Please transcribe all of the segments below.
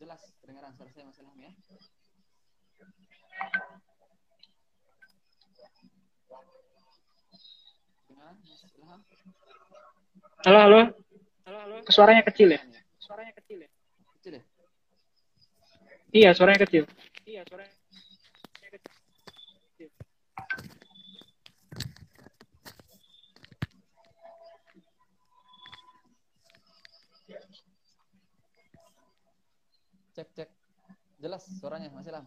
Jelas kedengaran suara saya Mas Ilham ya? Kedengaran Mas Ilham? Halo, halo. Halo, halo. Suaranya kecil ya? Suaranya kecil ya? Kecil ya? Iya, suaranya kecil. Iya, suaranya Cek cek. Jelas suaranya Mas Ilham?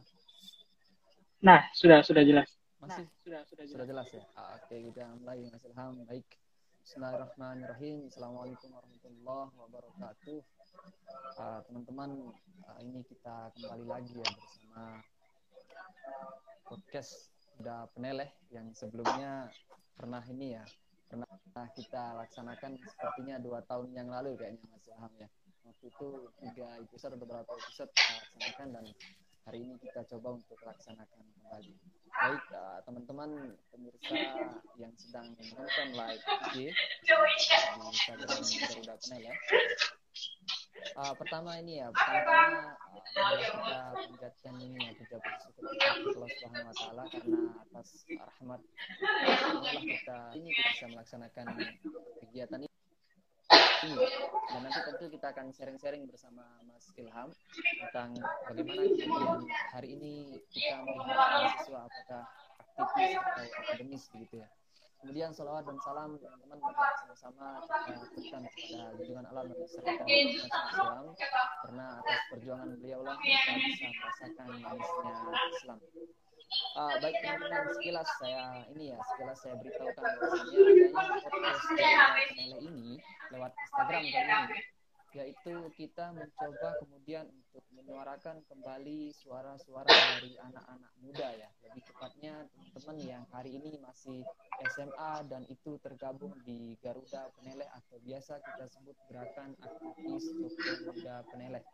Nah, sudah sudah jelas. Masih Sudah sudah sudah jelas ya. Ah, Oke, kita mulai Mas Ilham. Baik. Bismillahirrahmanirrahim. Assalamualaikum warahmatullahi wabarakatuh. Ah, Teman-teman, ah, ini kita kembali lagi ya bersama podcast udah peneleh yang sebelumnya pernah ini ya pernah kita laksanakan sepertinya dua tahun yang lalu kayaknya Mas Ilham ya waktu itu tiga episode beberapa episode kita laksanakan dan hari ini kita coba untuk laksanakan kembali baik uh, teman-teman pemirsa yang sedang menonton live IG di Instagram Garuda Peneleh Uh, pertama ini ya, pertama mari kita panjatkan ini ya kita kepada Allah Subhanahu wa taala karena atas rahmat inilah kita ini kita bisa melaksanakan kegiatan ini. Dan nanti tentu kita akan sharing-sharing bersama Mas Ilham tentang bagaimana hari ini kita melihat mahasiswa apakah aktivis atau akademis begitu ya. Kemudian salawat dan salam teman-teman sama-sama kita berikan kepada junjungan Allah dan serta Islam karena atas perjuangan beliau lah kita bisa merasakan manisnya Islam. Ah, baik teman-teman sekilas saya ini ya sekilas saya beritahukan bahwasanya adanya podcast ini lewat Instagram kali ini yaitu kita mencoba kemudian untuk menyuarakan kembali suara-suara dari anak-anak muda ya. Lebih tepatnya teman-teman yang hari ini masih SMA dan itu tergabung di Garuda Peneleh atau biasa kita sebut gerakan aktivis Muda Peneleh.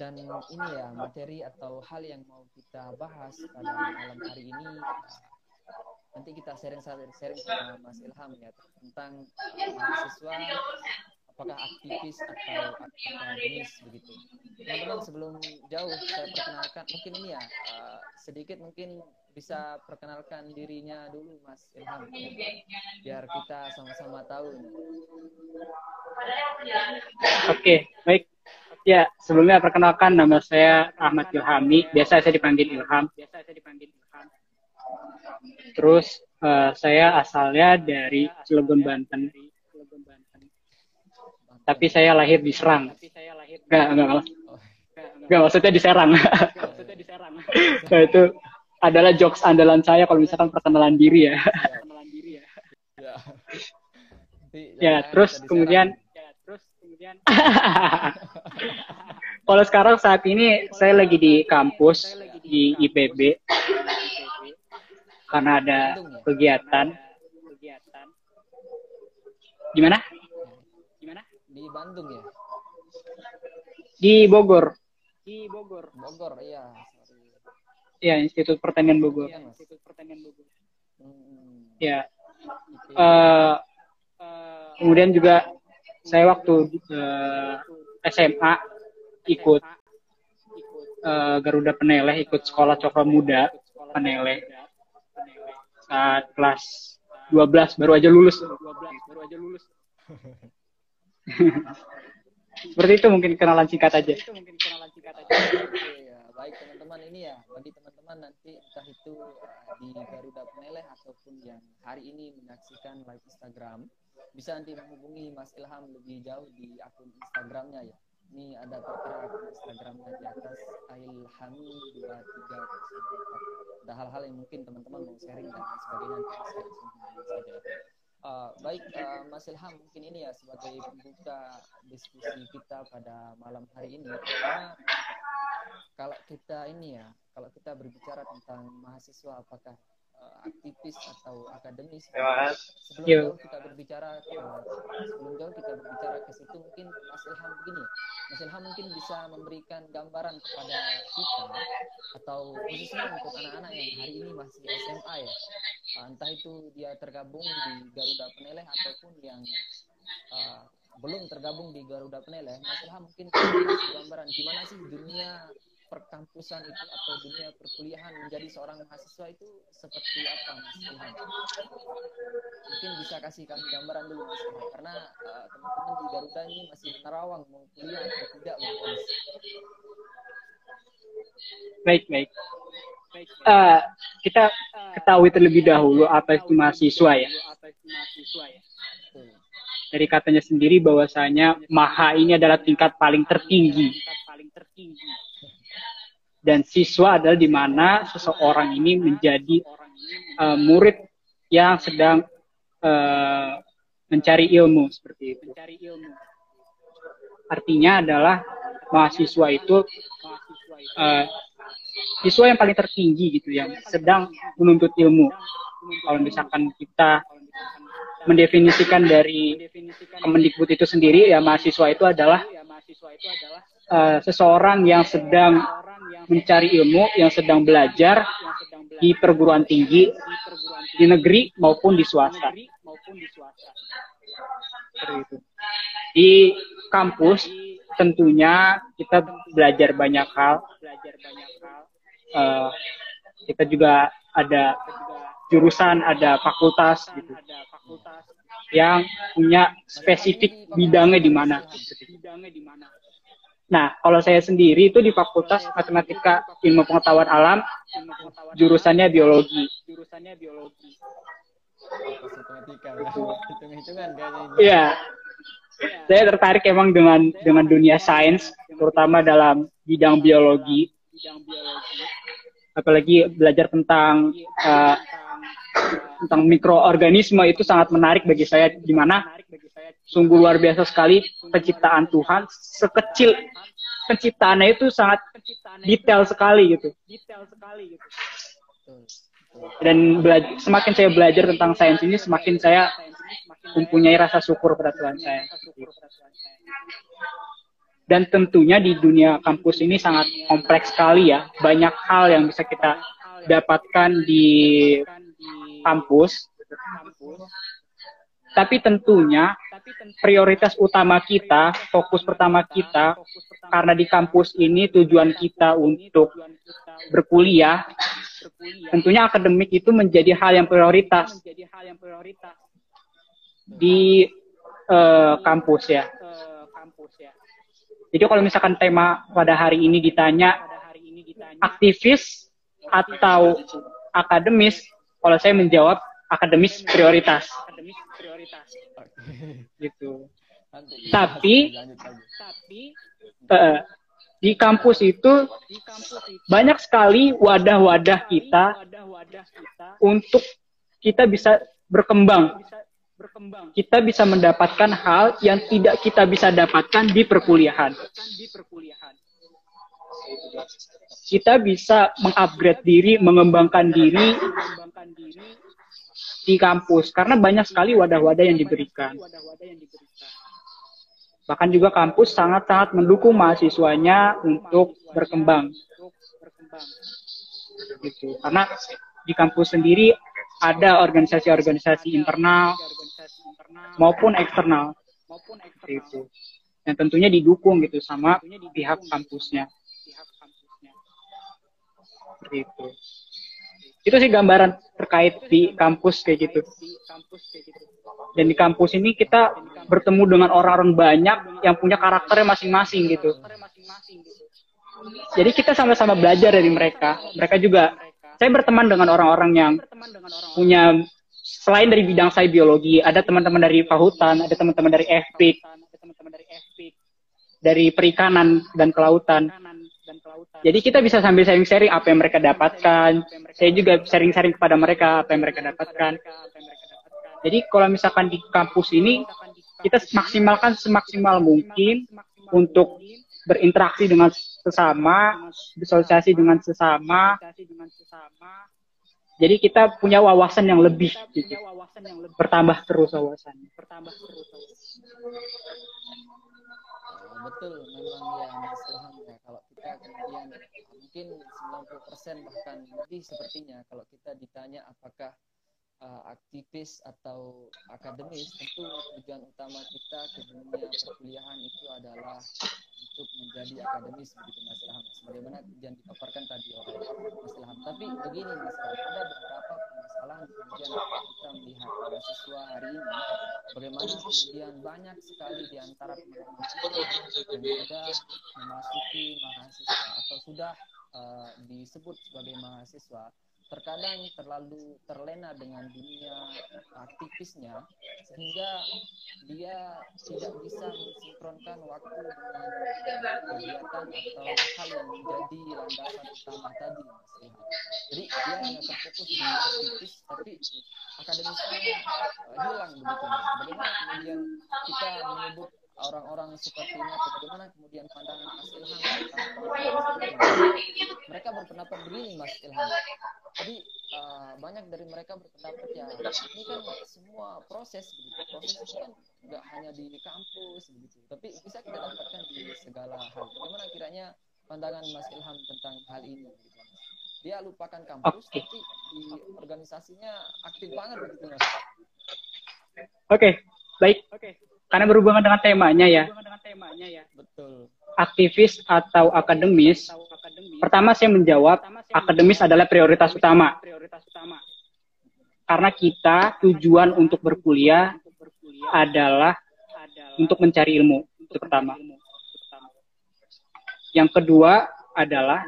Dan ini ya materi atau hal yang mau kita bahas pada malam hari ini nanti kita sharing-sharing sama Mas Ilham ya tentang mahasiswa apakah aktivis atau akademis begitu. Teman-teman sebelum jauh saya perkenalkan mungkin ini ya uh, sedikit mungkin bisa perkenalkan dirinya dulu Mas Ilham biar kita sama-sama tahu. Oke, baik. Ya, sebelumnya perkenalkan nama saya Ahmad Ilhami. Biasa saya dipanggil Ilham. Biasa saya dipanggil Ilham. Terus eh, saya asalnya dari Cilegon Banten. Tapi saya lahir di Serang. Enggak, enggak, enggak. Enggak, maksudnya di Serang. nah, itu adalah jokes andalan saya kalau misalkan perkenalan diri ya. Ya. Nanti ya, jangan terus kemudian kalau sekarang saat ini saya lagi di kampus di IPB karena ada kegiatan. Gimana? Di Bandung ya. Di Bogor. Bogor iya. Sorry. Ya, Institut Pertanian Bogor. Iya, Mas. Hmm. Ya. Eh, kemudian juga saya waktu eh, SMA ikut eh, Garuda Peneleh, ikut sekolah Cokro Muda Peneleh saat kelas 12 baru aja lulus. Seperti itu mungkin kenalan singkat aja. Oke ya, baik teman-teman ini ya bagi teman-teman nanti entah itu uh, di Garuda Peneleh ataupun yang hari ini menyaksikan live Instagram bisa nanti menghubungi Mas Ilham lebih jauh di akun Instagramnya ya. Ini ada tertera akun Instagramnya di atas Ilhami 2304. Ada hal-hal yang mungkin teman-teman mau sharing dan sebagainya nanti bisa langsung hubungi saja. Uh, baik uh, Mas Ilham mungkin ini ya sebagai pembuka diskusi kita pada malam hari ini. Karena kalau kita ini ya kalau kita berbicara tentang mahasiswa apakah uh, aktivis atau akademis Ya, sebelum Yo. jauh kita berbicara ke sebelum jauh kita berbicara ke situ mungkin Mas Ilham begini Mas Ilham mungkin bisa memberikan gambaran kepada kita atau khususnya untuk anak-anak yang hari ini masih SMA ya. Uh, entah itu dia tergabung di Garuda Peneleh ataupun yang uh, belum tergabung di Garuda Peneleh. Mas Ilham mungkin gambaran gimana sih dunia perkampusan itu atau dunia perkuliahan menjadi seorang mahasiswa itu seperti apa Mas Ilham? Mungkin bisa kasih kami gambaran dulu Mas Ilham karena uh, teman-teman di Garuda ini masih menerawang mau kuliah atau tidak Mas. baik baik. Eh, kita ketahui terlebih dahulu apa itu mahasiswa ya. Betul. Dari katanya sendiri bahwasanya maha ini adalah tingkat paling tertinggi. Dan siswa adalah di mana seseorang ini menjadi eh, murid yang sedang eh, mencari ilmu seperti itu. Artinya adalah mahasiswa itu eh, siswa yang paling tertinggi gitu yang sedang menuntut ilmu. Kalau misalkan kita mendefinisikan dari Kemendikbud itu sendiri ya mahasiswa itu adalah eh, seseorang yang sedang mencari ilmu, yang sedang belajar di perguruan tinggi di negeri maupun di swasta. Di kampus tentunya kita belajar banyak hal. Eh, kita juga ada jurusan, ada fakultas gitu yang punya spesifik bidangnya di mana. Nah, kalau saya sendiri itu di Fakultas Matematika Ilmu Pengetahuan Alam, jurusannya biologi. Matematika ya. hitung-hitungan kayaknya ini. Iya. Saya tertarik emang dengan dengan dunia sains, terutama dalam bidang biologi. Apalagi belajar tentang eh, tentang mikroorganisme itu sangat menarik bagi saya di mana sungguh luar biasa sekali penciptaan Tuhan sekecil penciptaannya itu sangat detail sekali gitu Betul. Betul. dan bela- semakin saya belajar tentang sains ini semakin saya mempunyai rasa syukur pada Tuhan saya dan tentunya di dunia kampus ini sangat kompleks sekali ya banyak hal yang bisa kita dapatkan di kampus tapi tentunya prioritas utama kita, fokus pertama kita, karena di kampus ini tujuan kita untuk berkuliah, tentunya akademik itu menjadi hal yang prioritas di eh, kampus ya. Jadi kalau misalkan tema pada hari ini ditanya aktivis atau akademis, kalau saya menjawab akademis prioritas Oke. gitu. Nanti Tapi- lanjut lagi. Eh, di kampus itu banyak sekali wadah-wadah kita untuk kita bisa berkembang. Kita bisa mendapatkan hal yang tidak kita bisa dapatkan di perkuliahan. Kita bisa mengupgrade diri, mengembangkan diri di kampus karena banyak sekali wadah-wadah yang diberikan. Bahkan juga kampus sangat-sangat mendukung mahasiswanya untuk berkembang. Gitu. Karena di kampus sendiri ada organisasi-organisasi internal maupun eksternal. Seperti itu. Dan tentunya didukung gitu sama pihak kampusnya. Seperti itu. Sih gambaran terkait di kampus kayak gitu. Dan di kampus ini kita bertemu dengan orang-orang banyak yang punya karakternya masing-masing gitu. Jadi kita sama-sama belajar dari mereka. Mereka juga, saya berteman dengan orang-orang yang punya selain dari bidang saya biologi, ada teman-teman dari Fahutan, ada teman-teman dari FPIK, dari perikanan dan kelautan. Jadi kita bisa sambil sharing-sharing apa yang mereka dapatkan. Saya juga sharing-sharing kepada mereka apa yang mereka dapatkan. Jadi kalau misalkan di kampus ini kita maksimalkan semaksimal mungkin untuk berinteraksi dengan sesama, bersosialisasi dengan sesama, Jadi kita punya wawasan yang lebih gitu. Bertambah terus wawasannya. Bertambah terus betul, memang ya Mas ya. Kalau kita kemudian mungkin 90% bahkan lebih sepertinya kalau kita ditanya apakah uh, aktivis atau akademis tentu tujuan utama kita ke dunia perkuliahan itu adalah untuk menjadi akademis begitu Mas Ilham. Sebagaimana yang dipaparkan tadi oleh Mas Ilham. Tapi begini Mas Ilham ada beberapa permasalahan kemudian kita melihat mahasiswa hari ini bagaimana kemudian banyak sekali di antara teman-teman yang sudah memasuki mahasiswa atau sudah uh, disebut sebagai mahasiswa terkadang terlalu terlena dengan dunia aktivisnya sehingga dia tidak bisa mensinkronkan waktu dengan kegiatan atau hal yang menjadi landasan utama tadi mas. Jadi dia hanya terfokus di aktivis tapi akademisnya uh, hilang begitu. Bagaimana kemudian kita menyebut orang-orang seperti ini atau bagaimana kemudian pandangan Mas Ilham mereka berpendapat begini Mas Ilham. Jadi uh, banyak dari mereka berpendapat ya ini kan semua proses begitu. Proses itu kan nggak hanya di kampus begitu. Tapi bisa kita dapatkan di segala hal. Bagaimana kiranya pandangan Mas Ilham tentang hal ini begitu Mas? Dia lupakan kampus okay. tapi di organisasinya aktif banget begitu Mas. Oke. Okay. baik. Oke. okay karena berhubungan dengan temanya ya. Betul. Aktivis atau akademis. Pertama saya menjawab, akademis adalah prioritas utama. Karena kita tujuan untuk berkuliah adalah untuk mencari ilmu. Itu pertama. Yang kedua adalah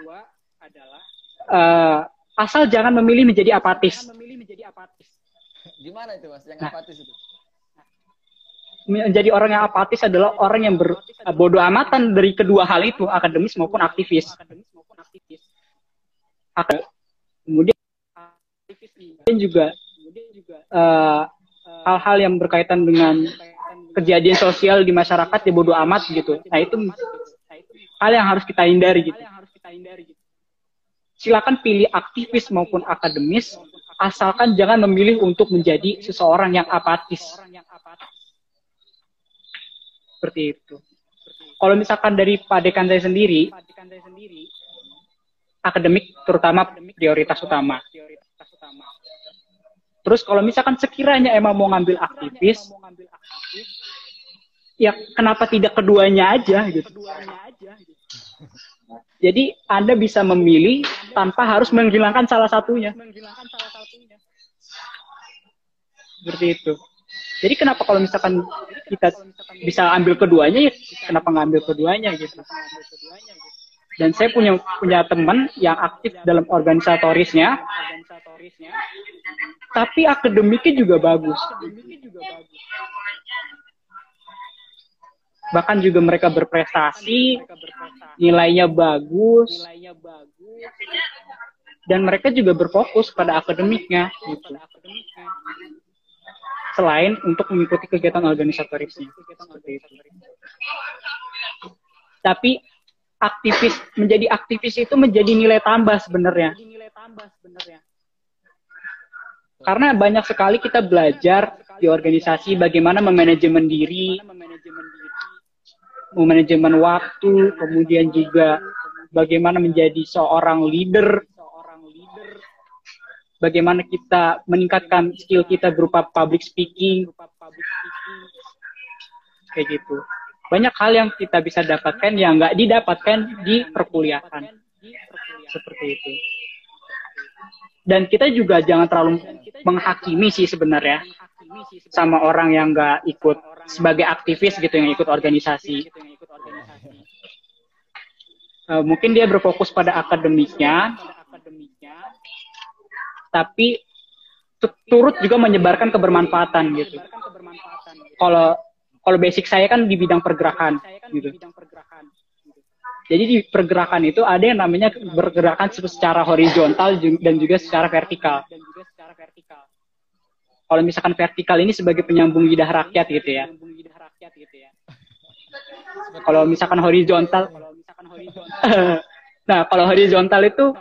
uh, asal jangan memilih menjadi apatis. Gimana itu mas? Yang nah, apatis itu? Menjadi orang yang apatis adalah orang yang berbodoh amatan dari kedua hal itu akademis maupun aktivis. Kemudian juga uh, hal-hal yang berkaitan dengan kejadian sosial di masyarakat ya bodoh amat gitu. Nah itu hal yang harus kita hindari gitu. Silakan pilih aktivis maupun akademis, asalkan jangan memilih untuk menjadi seseorang yang apatis seperti itu. Kalau misalkan dari padekan saya sendiri, akademik terutama prioritas utama. Terus kalau misalkan sekiranya emang mau ngambil aktivis, ya kenapa tidak keduanya aja gitu. Jadi Anda bisa memilih tanpa harus menghilangkan salah satunya. Seperti itu. Jadi kenapa kalau misalkan kita bisa ambil keduanya ya kenapa nggak ambil keduanya gitu. Dan saya punya punya teman yang aktif dalam organisatorisnya, tapi akademiknya juga bagus. Bahkan juga mereka berprestasi, nilainya bagus, dan mereka juga berfokus pada akademiknya gitu selain untuk mengikuti kegiatan organisatorisnya. Tapi aktivis menjadi aktivis itu menjadi nilai tambah sebenarnya. Karena banyak sekali kita belajar di organisasi bagaimana memanajemen diri, memanajemen waktu, kemudian juga bagaimana menjadi seorang leader bagaimana kita meningkatkan skill kita berupa public speaking, kayak gitu. Banyak hal yang kita bisa dapatkan yang nggak didapatkan di perkuliahan, seperti itu. Dan kita juga jangan terlalu menghakimi sih sebenarnya sama orang yang nggak ikut sebagai aktivis gitu yang ikut organisasi. Uh, mungkin dia berfokus pada akademiknya, tapi turut juga menyebarkan kebermanfaatan gitu. Kalau kalau basic saya kan di bidang pergerakan gitu. Jadi di pergerakan itu ada yang namanya bergerakan secara horizontal dan juga secara vertikal. Kalau misalkan vertikal ini sebagai penyambung lidah rakyat gitu ya. Kalau misalkan horizontal, nah kalau horizontal itu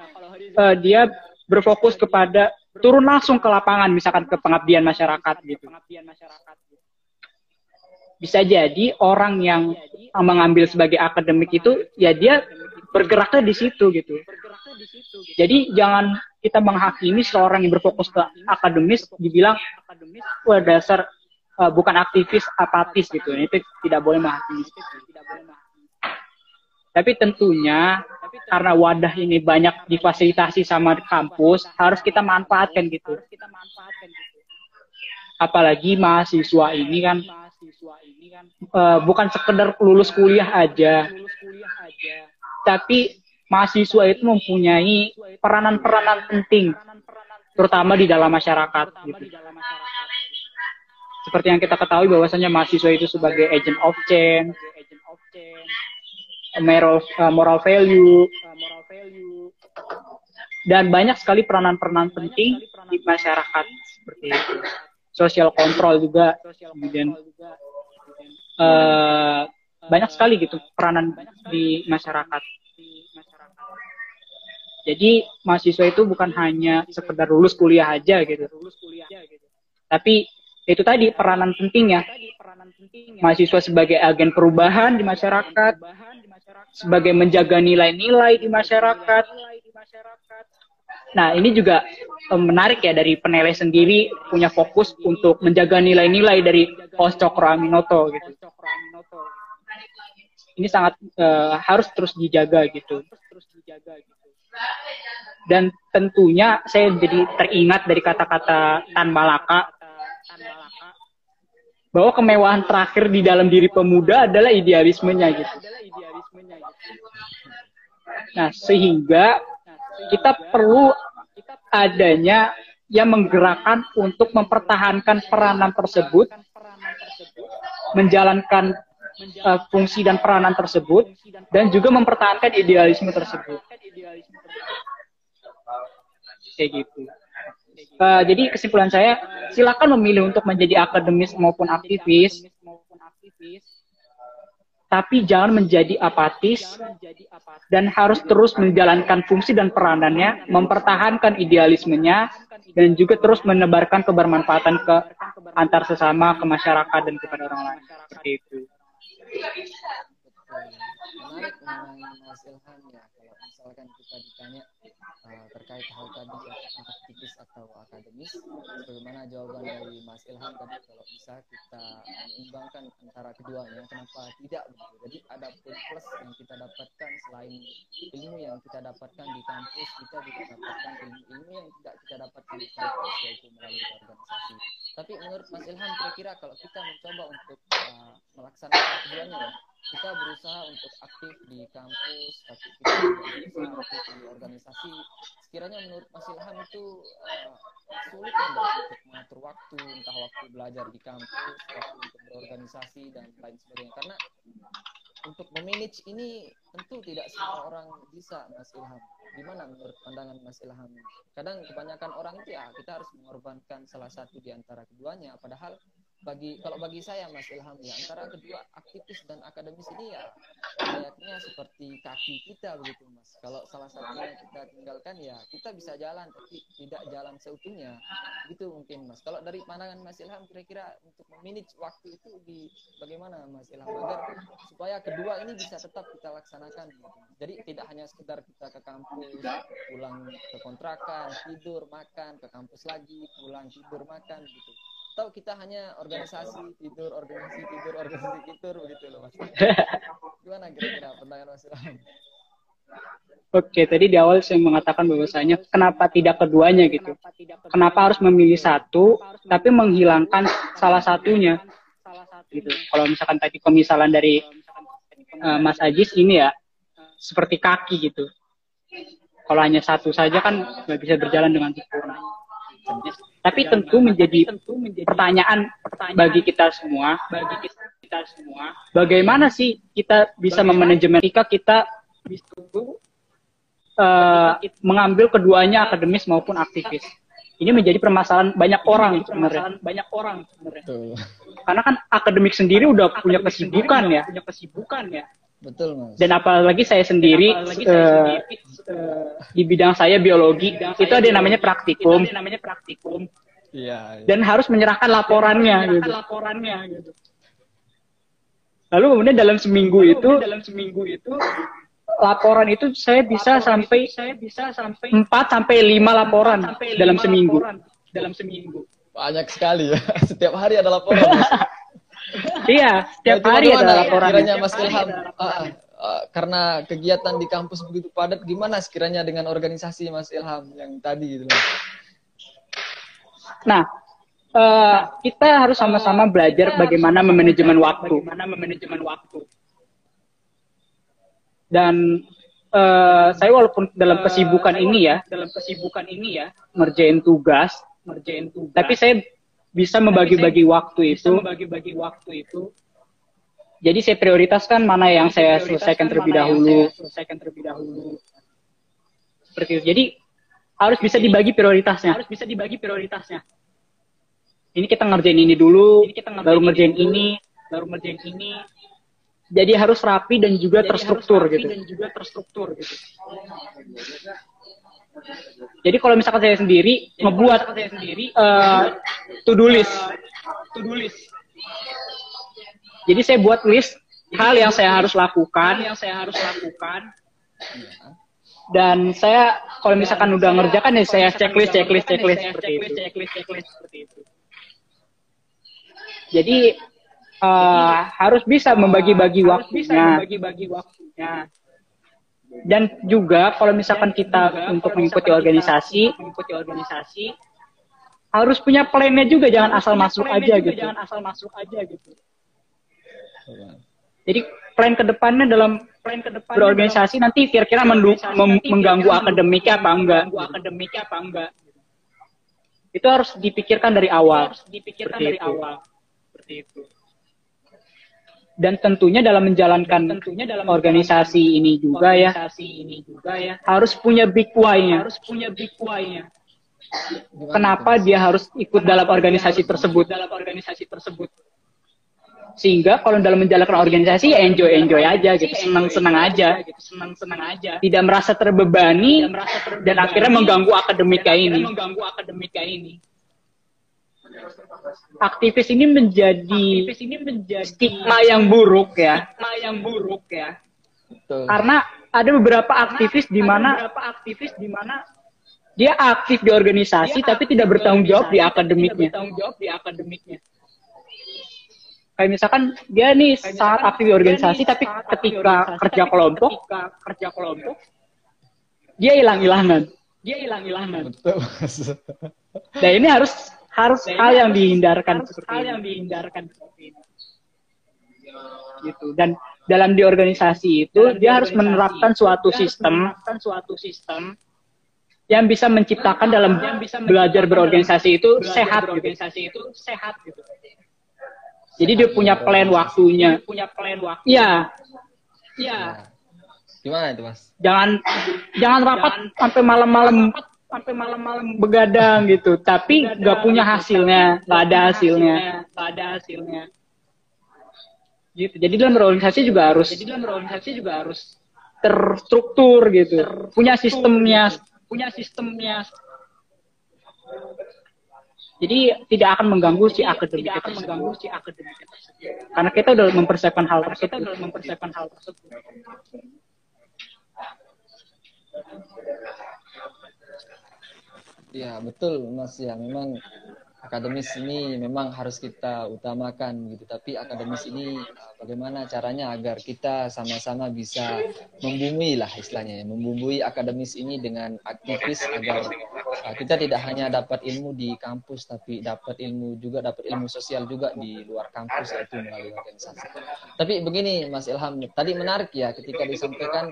uh, dia berfokus kepada turun langsung ke lapangan misalkan ke pengabdian masyarakat gitu. Bisa jadi orang yang mengambil sebagai akademik itu ya dia bergeraknya di situ gitu. Jadi jangan kita menghakimi seorang yang berfokus ke akademis dibilang wah dasar uh, bukan aktivis apatis gitu. Itu tidak boleh menghakimi. Tapi tentunya karena wadah ini banyak difasilitasi sama kampus, harus kita manfaatkan gitu. Apalagi mahasiswa ini kan uh, bukan sekedar lulus kuliah aja, tapi mahasiswa itu mempunyai peranan-peranan penting, terutama di dalam masyarakat. Gitu. Seperti yang kita ketahui bahwasanya mahasiswa itu sebagai agent of change, moral uh, moral value dan banyak sekali peranan-peranan penting di masyarakat seperti itu. Social control juga kemudian uh, banyak sekali gitu peranan di masyarakat. Jadi mahasiswa itu bukan hanya sekedar lulus kuliah aja gitu. Tapi itu tadi peranan pentingnya mahasiswa sebagai agen perubahan di masyarakat, sebagai menjaga nilai-nilai di masyarakat. Nah, ini juga menarik ya dari penilai sendiri punya fokus untuk menjaga nilai-nilai dari Pos Cokro Aminoto gitu. Ini sangat uh, harus terus dijaga gitu. Dan tentunya saya jadi teringat dari kata-kata Tan Malaka bahwa kemewahan terakhir di dalam diri pemuda adalah idealismenya gitu. Nah, sehingga kita perlu adanya yang menggerakkan untuk mempertahankan peranan tersebut, menjalankan uh, fungsi dan peranan tersebut, dan juga mempertahankan idealisme tersebut. Kayak gitu. Uh, jadi kesimpulan saya, silakan memilih untuk menjadi akademis maupun aktivis, tapi jangan menjadi apatis dan harus terus menjalankan fungsi dan peranannya, mempertahankan idealismenya, dan juga terus menebarkan kebermanfaatan ke antar sesama, ke masyarakat, dan kepada orang lain. Seperti itu. Ilham ya, kalau misalkan kita ditanya uh, terkait hal tadi aktivis atau akademis? Bagaimana jawaban dari Mas Ilham tadi? Kalau bisa kita mengimbangkan antara keduanya kenapa tidak begitu? Jadi ada pun plus yang kita dapatkan selain ilmu yang kita dapatkan di kampus kita juga dapatkan ilmu-ilmu yang tidak kita dapatkan di kampus yaitu melalui organisasi. Tapi menurut Mas Ilham kira-kira kalau kita mencoba untuk uh, melaksanakan keduanya ya kita berusaha untuk aktif di kampus tapi kita berusaha aktif di organisasi. Sekiranya menurut Mas Ilham itu uh, sulit untuk mengatur waktu entah waktu belajar di kampus waktu untuk berorganisasi dan lain sebagainya? Karena untuk memanage ini tentu tidak semua orang bisa Mas Ilham. Gimana menurut pandangan Mas Ilham? Kadang kebanyakan orang itu ya kita harus mengorbankan salah satu di antara keduanya. Padahal bagi kalau bagi saya Mas Ilham ya antara kedua aktivis dan akademis ini ya layaknya seperti kaki kita begitu Mas. Kalau salah satunya kita tinggalkan ya kita bisa jalan tapi tidak jalan seutuhnya. Gitu mungkin Mas. Kalau dari pandangan Mas Ilham kira-kira untuk memanage waktu itu di bagaimana Mas Ilham agar supaya kedua ini bisa tetap kita laksanakan gitu. Jadi tidak hanya sekedar kita ke kampus, pulang ke kontrakan, tidur, makan, ke kampus lagi, pulang tidur, makan gitu atau kita hanya organisasi tidur organisasi tidur organisasi tidur begitu loh mas gimana kira-kira pandangan mas Ilham Oke, tadi di awal saya mengatakan bahwasanya kenapa tidak keduanya gitu. Kenapa harus memilih satu, tapi menghilangkan salah satunya. Gitu. Kalau misalkan tadi pemisalan dari uh, Mas Ajis ini ya seperti kaki gitu. Kalau hanya satu saja kan nggak bisa berjalan dengan sempurna. Tapi tentu menjadi pertanyaan bagi kita semua, bagi kita semua, bagaimana sih kita bisa memanajemen ketika kita uh, mengambil keduanya akademis maupun aktivis. Ini menjadi permasalahan banyak orang sebenarnya. Banyak orang sebenarnya. Karena kan akademik sendiri udah punya kesibukan ya, punya kesibukan ya. Betul, Mas. Dan apalagi saya sendiri, apalagi saya uh, di bidang saya biologi bidang itu ada yang namanya praktikum. Itu ada namanya praktikum. Iya. Ya. Dan harus menyerahkan laporannya menyerahkan gitu. laporannya gitu. Lalu kemudian dalam seminggu Lalu itu dalam seminggu itu laporan itu saya bisa laporan sampai saya bisa sampai 4 sampai 5 laporan sampai dalam seminggu. Laporan dalam seminggu. Banyak sekali ya. Setiap hari ada laporan. iya, setiap nah, hari ada laporan. Kiranya Mas Ilham, uh, uh, karena kegiatan di kampus begitu padat, gimana sekiranya dengan organisasi Mas Ilham yang tadi gitu? Nah, uh, kita harus sama-sama belajar bagaimana memanajemen waktu. Bagaimana memanajemen waktu. Dan uh, saya walaupun dalam kesibukan ini ya, dalam kesibukan ini ya, ngerjain tugas, ngerjain tugas. Tapi saya bisa membagi-bagi waktu itu. Membagi-bagi waktu itu. Jadi saya prioritaskan mana yang saya selesaikan terlebih dahulu. Selesaikan terlebih dahulu. Seperti itu. Jadi harus bisa dibagi prioritasnya. Harus bisa dibagi prioritasnya ini kita ngerjain ini dulu, ini kita ngerjain baru ngerjain ini, ini, baru ngerjain ini. Jadi harus rapi dan juga Jadi terstruktur gitu. Dan juga terstruktur gitu. Jadi kalau misalkan saya sendiri Jadi ngebuat saya sendiri uh, to do list, uh, to do list. Jadi saya buat list hal yang saya harus lakukan, yang saya harus lakukan. Dan saya kalau misalkan udah ngerjakan ya saya checklist, checklist, checklist seperti itu. Checklist, checklist seperti itu. Jadi uh, harus bisa membagi-bagi waktunya. membagi-bagi waktunya. Dan juga kalau misalkan kita untuk mengikuti organisasi, mengikuti organisasi harus punya plannya juga, jangan asal masuk aja juga, gitu. Jangan asal masuk aja gitu. Jadi plan ke depannya dalam plan ke depannya berorganisasi dalam, nanti kira-kira mengganggu akademiknya apa enggak? Mengganggu akademiknya apa enggak? Itu harus dipikirkan dari awal. harus dipikirkan dari itu. awal seperti itu. Dan tentunya dalam menjalankan tentunya dalam organisasi ini juga ya, organisasi ya, ini juga ya, harus punya big why-nya. Harus punya big why-nya. Kenapa dia harus ikut dalam organisasi tersebut? Dalam organisasi tersebut. Sehingga kalau dalam menjalankan organisasi ya enjoy enjoy aja gitu, senang senang aja, gitu, senang senang aja. Tidak merasa terbebani, dan akhirnya mengganggu akademika ini. Mengganggu akademika ini aktivis ini menjadi aktivis ini menjadi stigma yang buruk ya. Stigma yang buruk ya. Betul. Karena ada beberapa aktivis di mana beberapa aktivis di mana dia aktif di organisasi dia tapi tidak bertanggung jawab di akademiknya. Bertanggung jawab di akademiknya. Kayak misalkan dia nih saat aktif di organisasi tapi ketika kerja kelompok, ketika kerja kelompok dia hilang-hilangan. Dia hilang-hilangan. Betul. Nah ini harus harus nah, hal yang dihindarkan harus seperti hal ini. yang dihindarkan seperti ini gitu dan dalam di organisasi itu dalam dia harus menerapkan suatu sistem menerapkan suatu sistem yang bisa menciptakan dalam yang bisa belajar berorganisasi itu belajar sehat gitu. berorganisasi gitu. itu sehat gitu jadi dia punya plan waktunya. Punya plan waktu. Ya ya gimana itu mas? Jangan jangan rapat jangan, sampai malam-malam. sampai malam-malam. Begadang gitu. Tapi nggak punya hasilnya. Nggak ada hasilnya. nggak ada hasilnya. Gitu. Jadi dalam organisasi juga harus jadi dalam organisasi juga harus terstruktur gitu. Terstruktur, punya sistemnya. gitu. punya sistemnya jadi tidak akan mengganggu si akademik tidak akan mengganggu si akademik karena kita udah mempersiapkan hal tersebut. Kita udah mempersiapkan hal tersebut. Ya betul Mas. Ya memang akademis ini memang harus kita utamakan gitu tapi akademis ini uh, bagaimana caranya agar kita sama-sama bisa membumbui lah istilahnya ya membumbui akademis ini dengan aktivis agar uh, kita tidak hanya dapat ilmu di kampus tapi dapat ilmu juga dapat ilmu sosial juga di luar kampus yaitu melalui organisasi. Tapi begini Mas Ilham tadi menarik ya ketika disampaikan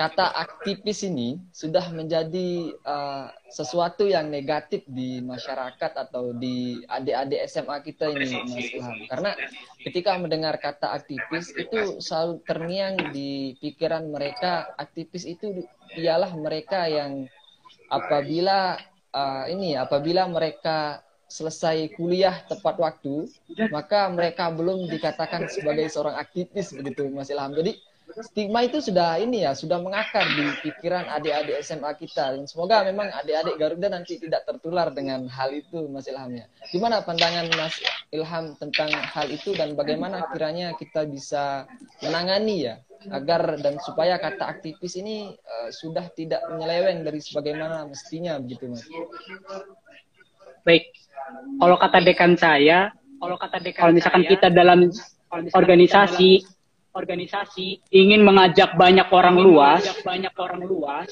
kata aktivis ini sudah menjadi uh, sesuatu yang negatif di masyarakat atau di adik-adik SMA kita ini Mas Ilham. Karena ketika mendengar kata aktivis itu selalu terngiang di pikiran mereka aktivis itu ialah mereka yang apabila uh, ini apabila mereka selesai kuliah tepat waktu maka mereka belum dikatakan sebagai seorang aktivis begitu Mas Ilham. Jadi stigma itu sudah ini ya sudah mengakar di pikiran adik-adik SMA kita dan semoga memang adik-adik Garuda nanti tidak tertular dengan hal itu Mas Ilham ya. Gimana pandangan Mas Ilham tentang hal itu dan bagaimana kiranya kita bisa menangani ya agar dan supaya kata aktivis ini uh, sudah tidak menyeleweng dari sebagaimana mestinya begitu Mas. Baik. Kalau kata dekan saya, kalau kata dekan kalau misalkan saya, kita dalam organisasi organisasi ingin mengajak banyak orang luas, banyak orang luas.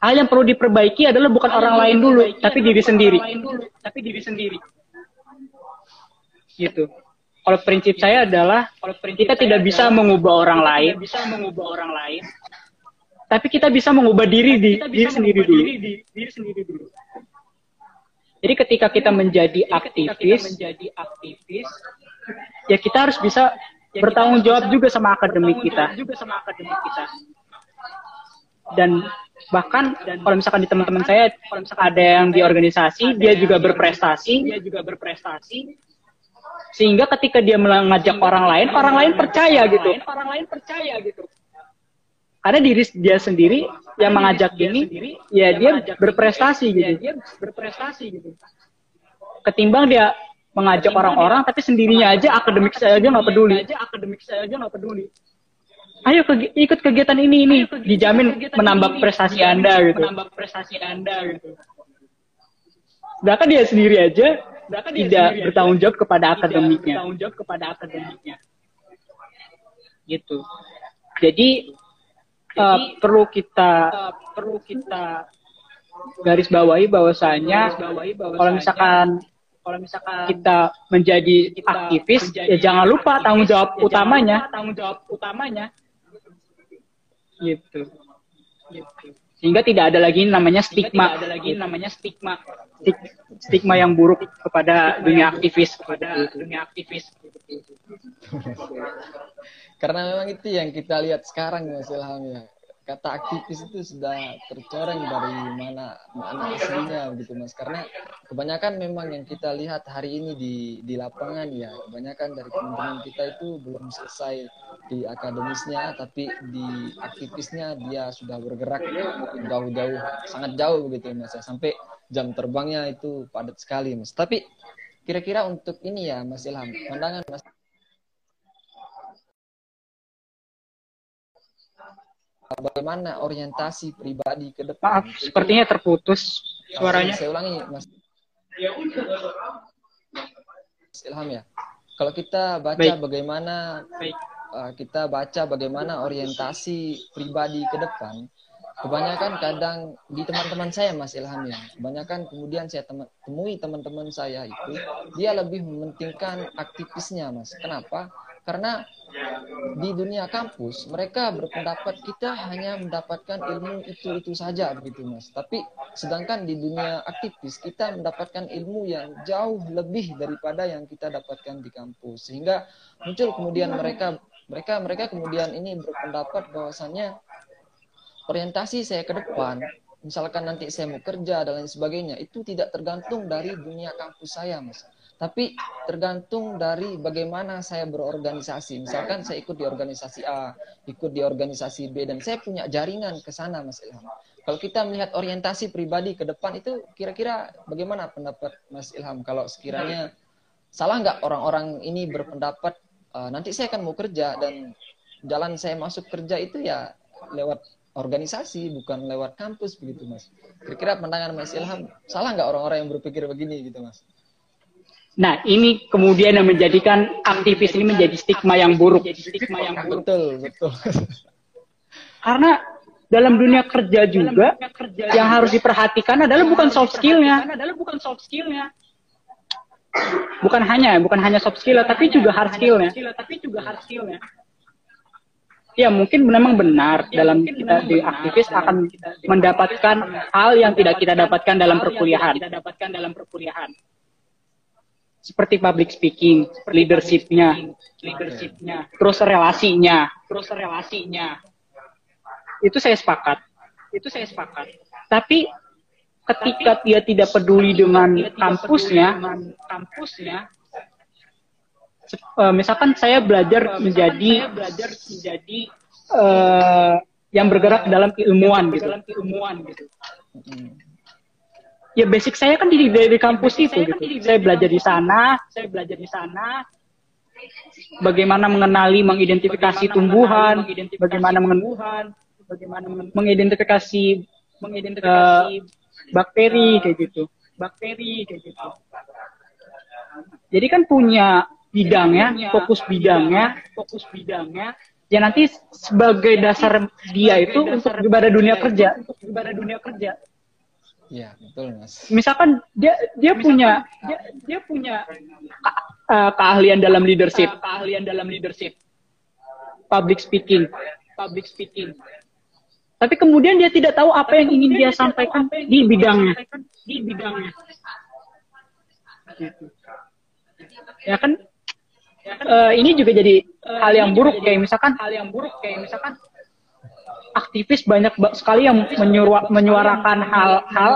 Hal yang perlu diperbaiki adalah bukan orang lain dulu, tapi diri sendiri. Dulu, tapi diri sendiri. Gitu. Kalau prinsip saya adalah kalau prinsip kita tidak bisa mengubah orang lain, bisa mengubah orang lain. Tapi kita bisa mengubah diri di diri sendiri dulu. Diri, diri sendiri dulu. Jadi ketika kita menjadi aktivis, menjadi aktivis, ya kita harus bisa ya bertanggung jawab juga sama akademik kita. Juga sama akademik kita. Dan bahkan dan kalau misalkan di teman-teman saya kalau misalkan ada yang di organisasi dia juga berprestasi. dia juga berprestasi. Sehingga ketika dia mengajak orang lain orang lain percaya gitu. orang lain percaya gitu. Karena diri dia sendiri yang mengajak ini ya dia berprestasi gitu. dia berprestasi gitu. Ketimbang dia mengajak orang-orang tapi sendirinya aja akademik saya aja nggak peduli. Aja akademik saya aja nggak peduli. Ayo ke, ikut kegiatan ini ini. Dijamin menambah prestasi anda gitu. menambah prestasi anda gitu. Bahkan dia sendiri aja dia tidak sendiri bertanggung jawab kepada akademiknya. bertanggung jawab kepada akademiknya. Gitu. Jadi, uh, perlu kita uh, perlu kita garis bawahi bahwasanya kalau misalkan kalau misalkan kita menjadi kita aktivis menjadi ya jangan lupa aktivis, tanggung jawab ya utamanya. lupa, tanggung jawab utamanya. Gitu. Gitu. Sehingga tidak ada lagi namanya stigma. tidak ada lagi namanya stigma. Stigma yang buruk kepada dunia aktivis. kepada dunia aktivis. Karena memang itu yang kita lihat sekarang Mas Ilham ya kata aktivis itu sudah tercoreng dari mana mana aslinya begitu mas. Karena kebanyakan memang yang kita lihat hari ini di di lapangan ya kebanyakan dari teman-teman kita itu belum selesai di akademisnya tapi di aktivisnya dia sudah bergerak jauh-jauh sangat jauh begitu mas ya. Sampai jam terbangnya itu padat sekali mas. Tapi kira-kira untuk ini ya mas Ilham pandangan mas bagaimana orientasi pribadi ke depan. Maaf, sepertinya terputus suaranya. Saya ulangi, Mas. Ilham ya. Kalau kita baca Baik. bagaimana Baik. Uh, kita baca bagaimana orientasi pribadi ke depan, kebanyakan kadang di teman-teman saya Mas Ilham ya, kebanyakan kemudian saya tem temui teman-teman saya itu dia lebih mementingkan aktivisnya Mas. Kenapa? Karena di dunia kampus mereka berpendapat kita hanya mendapatkan ilmu itu itu saja begitu mas. Tapi sedangkan di dunia aktivis kita mendapatkan ilmu yang jauh lebih daripada yang kita dapatkan di kampus. Sehingga muncul kemudian mereka mereka mereka kemudian ini berpendapat bahwasannya orientasi saya ke depan misalkan nanti saya mau kerja dan lain sebagainya itu tidak tergantung dari dunia kampus saya mas tapi tergantung dari bagaimana saya berorganisasi. Misalkan saya ikut di organisasi A, ikut di organisasi B, dan saya punya jaringan ke sana, Mas Ilham. Kalau kita melihat orientasi pribadi ke depan itu, kira-kira bagaimana pendapat Mas Ilham? Kalau sekiranya salah nggak orang-orang ini berpendapat uh, nanti saya akan mau kerja dan jalan saya masuk kerja itu ya lewat organisasi bukan lewat kampus begitu mas. Kira-kira pandangan Mas Ilham salah nggak orang-orang yang berpikir begini gitu mas? Nah, ini kemudian yang menjadikan aktivis ini menjadi stigma yang buruk. Stigma yang buruk. Betul, betul. Karena dalam dunia kerja juga yang harus diperhatikan adalah bukan soft skillnya, adalah bukan soft skillnya. Bukan hanya, bukan hanya soft skill, tapi juga hard skillnya. Tapi juga hard skillnya. Ya mungkin memang benar dalam kita di aktivis akan mendapatkan hal yang tidak kita dapatkan dalam perkuliahan. Kita dapatkan dalam perkuliahan seperti public speaking, leadershipnya, leadershipnya, terus relasinya, terus relasinya. Itu saya sepakat. Itu saya sepakat. Tapi ketika dia tidak peduli dengan kampusnya, kampusnya, uh, misalkan saya belajar menjadi belajar menjadi uh, yang bergerak dalam keilmuan gitu. Dalam keilmuan gitu. Ya basic saya kan di dari kampus itu gitu. Saya belajar di sana, saya belajar di sana. Bagaimana mengenali, mengidentifikasi tumbuhan, bagaimana mengenali, bagaimana mengidentifikasi, mengidentifikasi uh, bakteri kayak gitu. Bakteri kayak gitu. Jadi kan punya bidangnya, fokus bidangnya, fokus bidangnya. Ya nanti sebagai dasar dia itu untuk ibadah dunia kerja, untuk ibadah dunia kerja. Iya, betul, Mas. Misalkan dia dia Misalkan punya dia, dia punya ke, uh, keahlian dalam leadership, keahlian dalam leadership. Public speaking, public speaking. Tapi kemudian dia tidak tahu apa yang ingin dia sampaikan di bidangnya, di bidangnya. Gitu ya kan uh, ini juga jadi uh, hal yang buruk kayak misalkan hal yang buruk kayak misalkan aktivis banyak sekali yang menyuara, menyuarakan hal-hal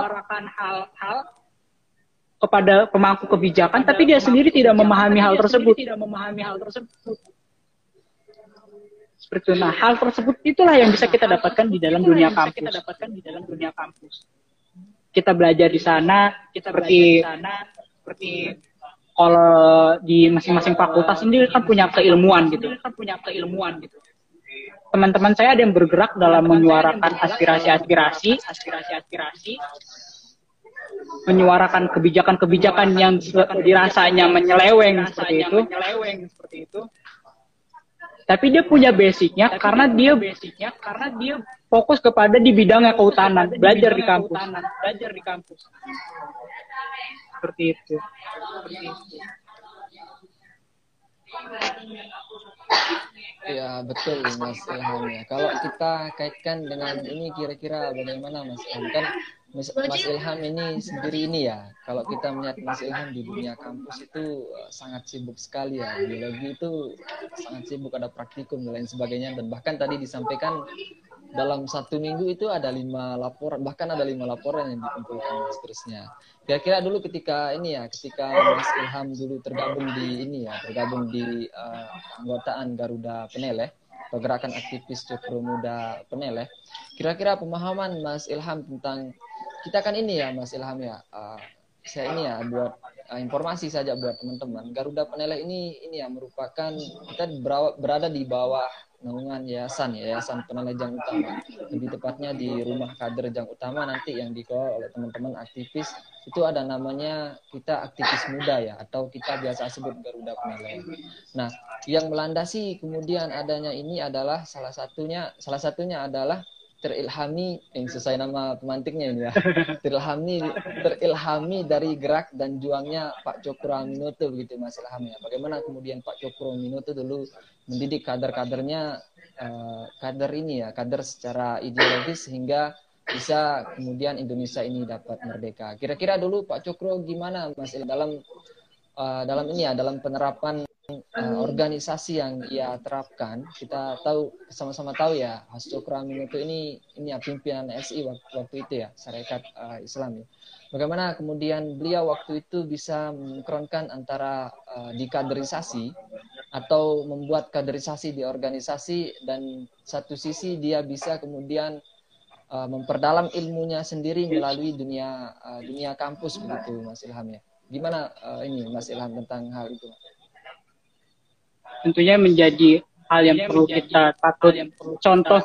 kepada pemangku kebijakan tapi dia sendiri tidak memahami hal tersebut tidak memahami hal tersebut seperti itu. Nah, hal tersebut itulah yang bisa kita dapatkan di dalam dunia kampus. Kita dapatkan di dalam dunia kampus. Kita belajar di sana, kita seperti seperti kalau di masing-masing fakultas sendiri kan punya keilmuan gitu. Kan punya keilmuan gitu. Teman-teman saya ada yang bergerak dalam menyuarakan aspirasi-aspirasi, aspirasi-aspirasi, menyuarakan kebijakan-kebijakan yang dirasanya menyeleweng seperti itu. seperti itu. Tapi dia punya basicnya karena dia basicnya karena dia fokus kepada di bidangnya kehutanan, belajar di kampus, belajar di kampus seperti itu. Ya betul Mas Ilham ya. Kalau kita kaitkan dengan ini kira-kira bagaimana Mas Ilham kan Mas, Mas Ilham ini sendiri ini ya. Kalau kita melihat Mas Ilham di dunia kampus itu uh, sangat sibuk sekali ya. Biologi itu sangat sibuk ada praktikum dan lain sebagainya dan bahkan tadi disampaikan dalam satu minggu itu ada lima laporan bahkan ada lima laporan yang dikumpulkan seterusnya. Kira-kira dulu ketika ini ya ketika Mas Ilham dulu tergabung di ini ya tergabung di uh, anggotaan Garuda Peneleh atau gerakan aktivis Cokro Muda Peneleh kira-kira pemahaman Mas Ilham tentang kita kan ini ya Mas Ilham ya uh, saya ini ya buat uh, informasi saja buat teman-teman. Garuda Peneleh ini ini ya merupakan kita berada di bawah naungan yayasan yayasan penelajang utama lebih tepatnya di rumah kader jang utama nanti yang dikelola oleh teman-teman aktivis itu ada namanya kita aktivis muda ya atau kita biasa sebut Garuda Peneleh. Nah, yang melandasi kemudian adanya ini adalah salah satunya salah satunya adalah terilhami yang sesuai nama pemantiknya ini ya terilhami terilhami dari gerak dan juangnya Pak Cokro Aminoto begitu Mas Ilham ya bagaimana kemudian Pak Cokro Aminoto dulu mendidik kader-kadernya uh, kader ini ya kader secara ideologis sehingga bisa kemudian Indonesia ini dapat merdeka. Kira-kira dulu Pak Cokro gimana Mas dalam uh, dalam ini ya dalam penerapan uh, organisasi yang ia terapkan. Kita tahu sama-sama tahu ya Mas Cokro Amin itu ini ini ya pimpinan SI waktu, waktu itu ya Syarikat uh, Islam ya. Bagaimana kemudian beliau waktu itu bisa mengkronkan antara uh, dikaderisasi atau membuat kaderisasi di organisasi dan satu sisi dia bisa kemudian uh, memperdalam ilmunya sendiri melalui dunia uh, dunia kampus begitu Mas Ilham ya. Gimana uh, ini Mas Ilham tentang hal itu? Tentunya menjadi hal yang perlu kita perlu contoh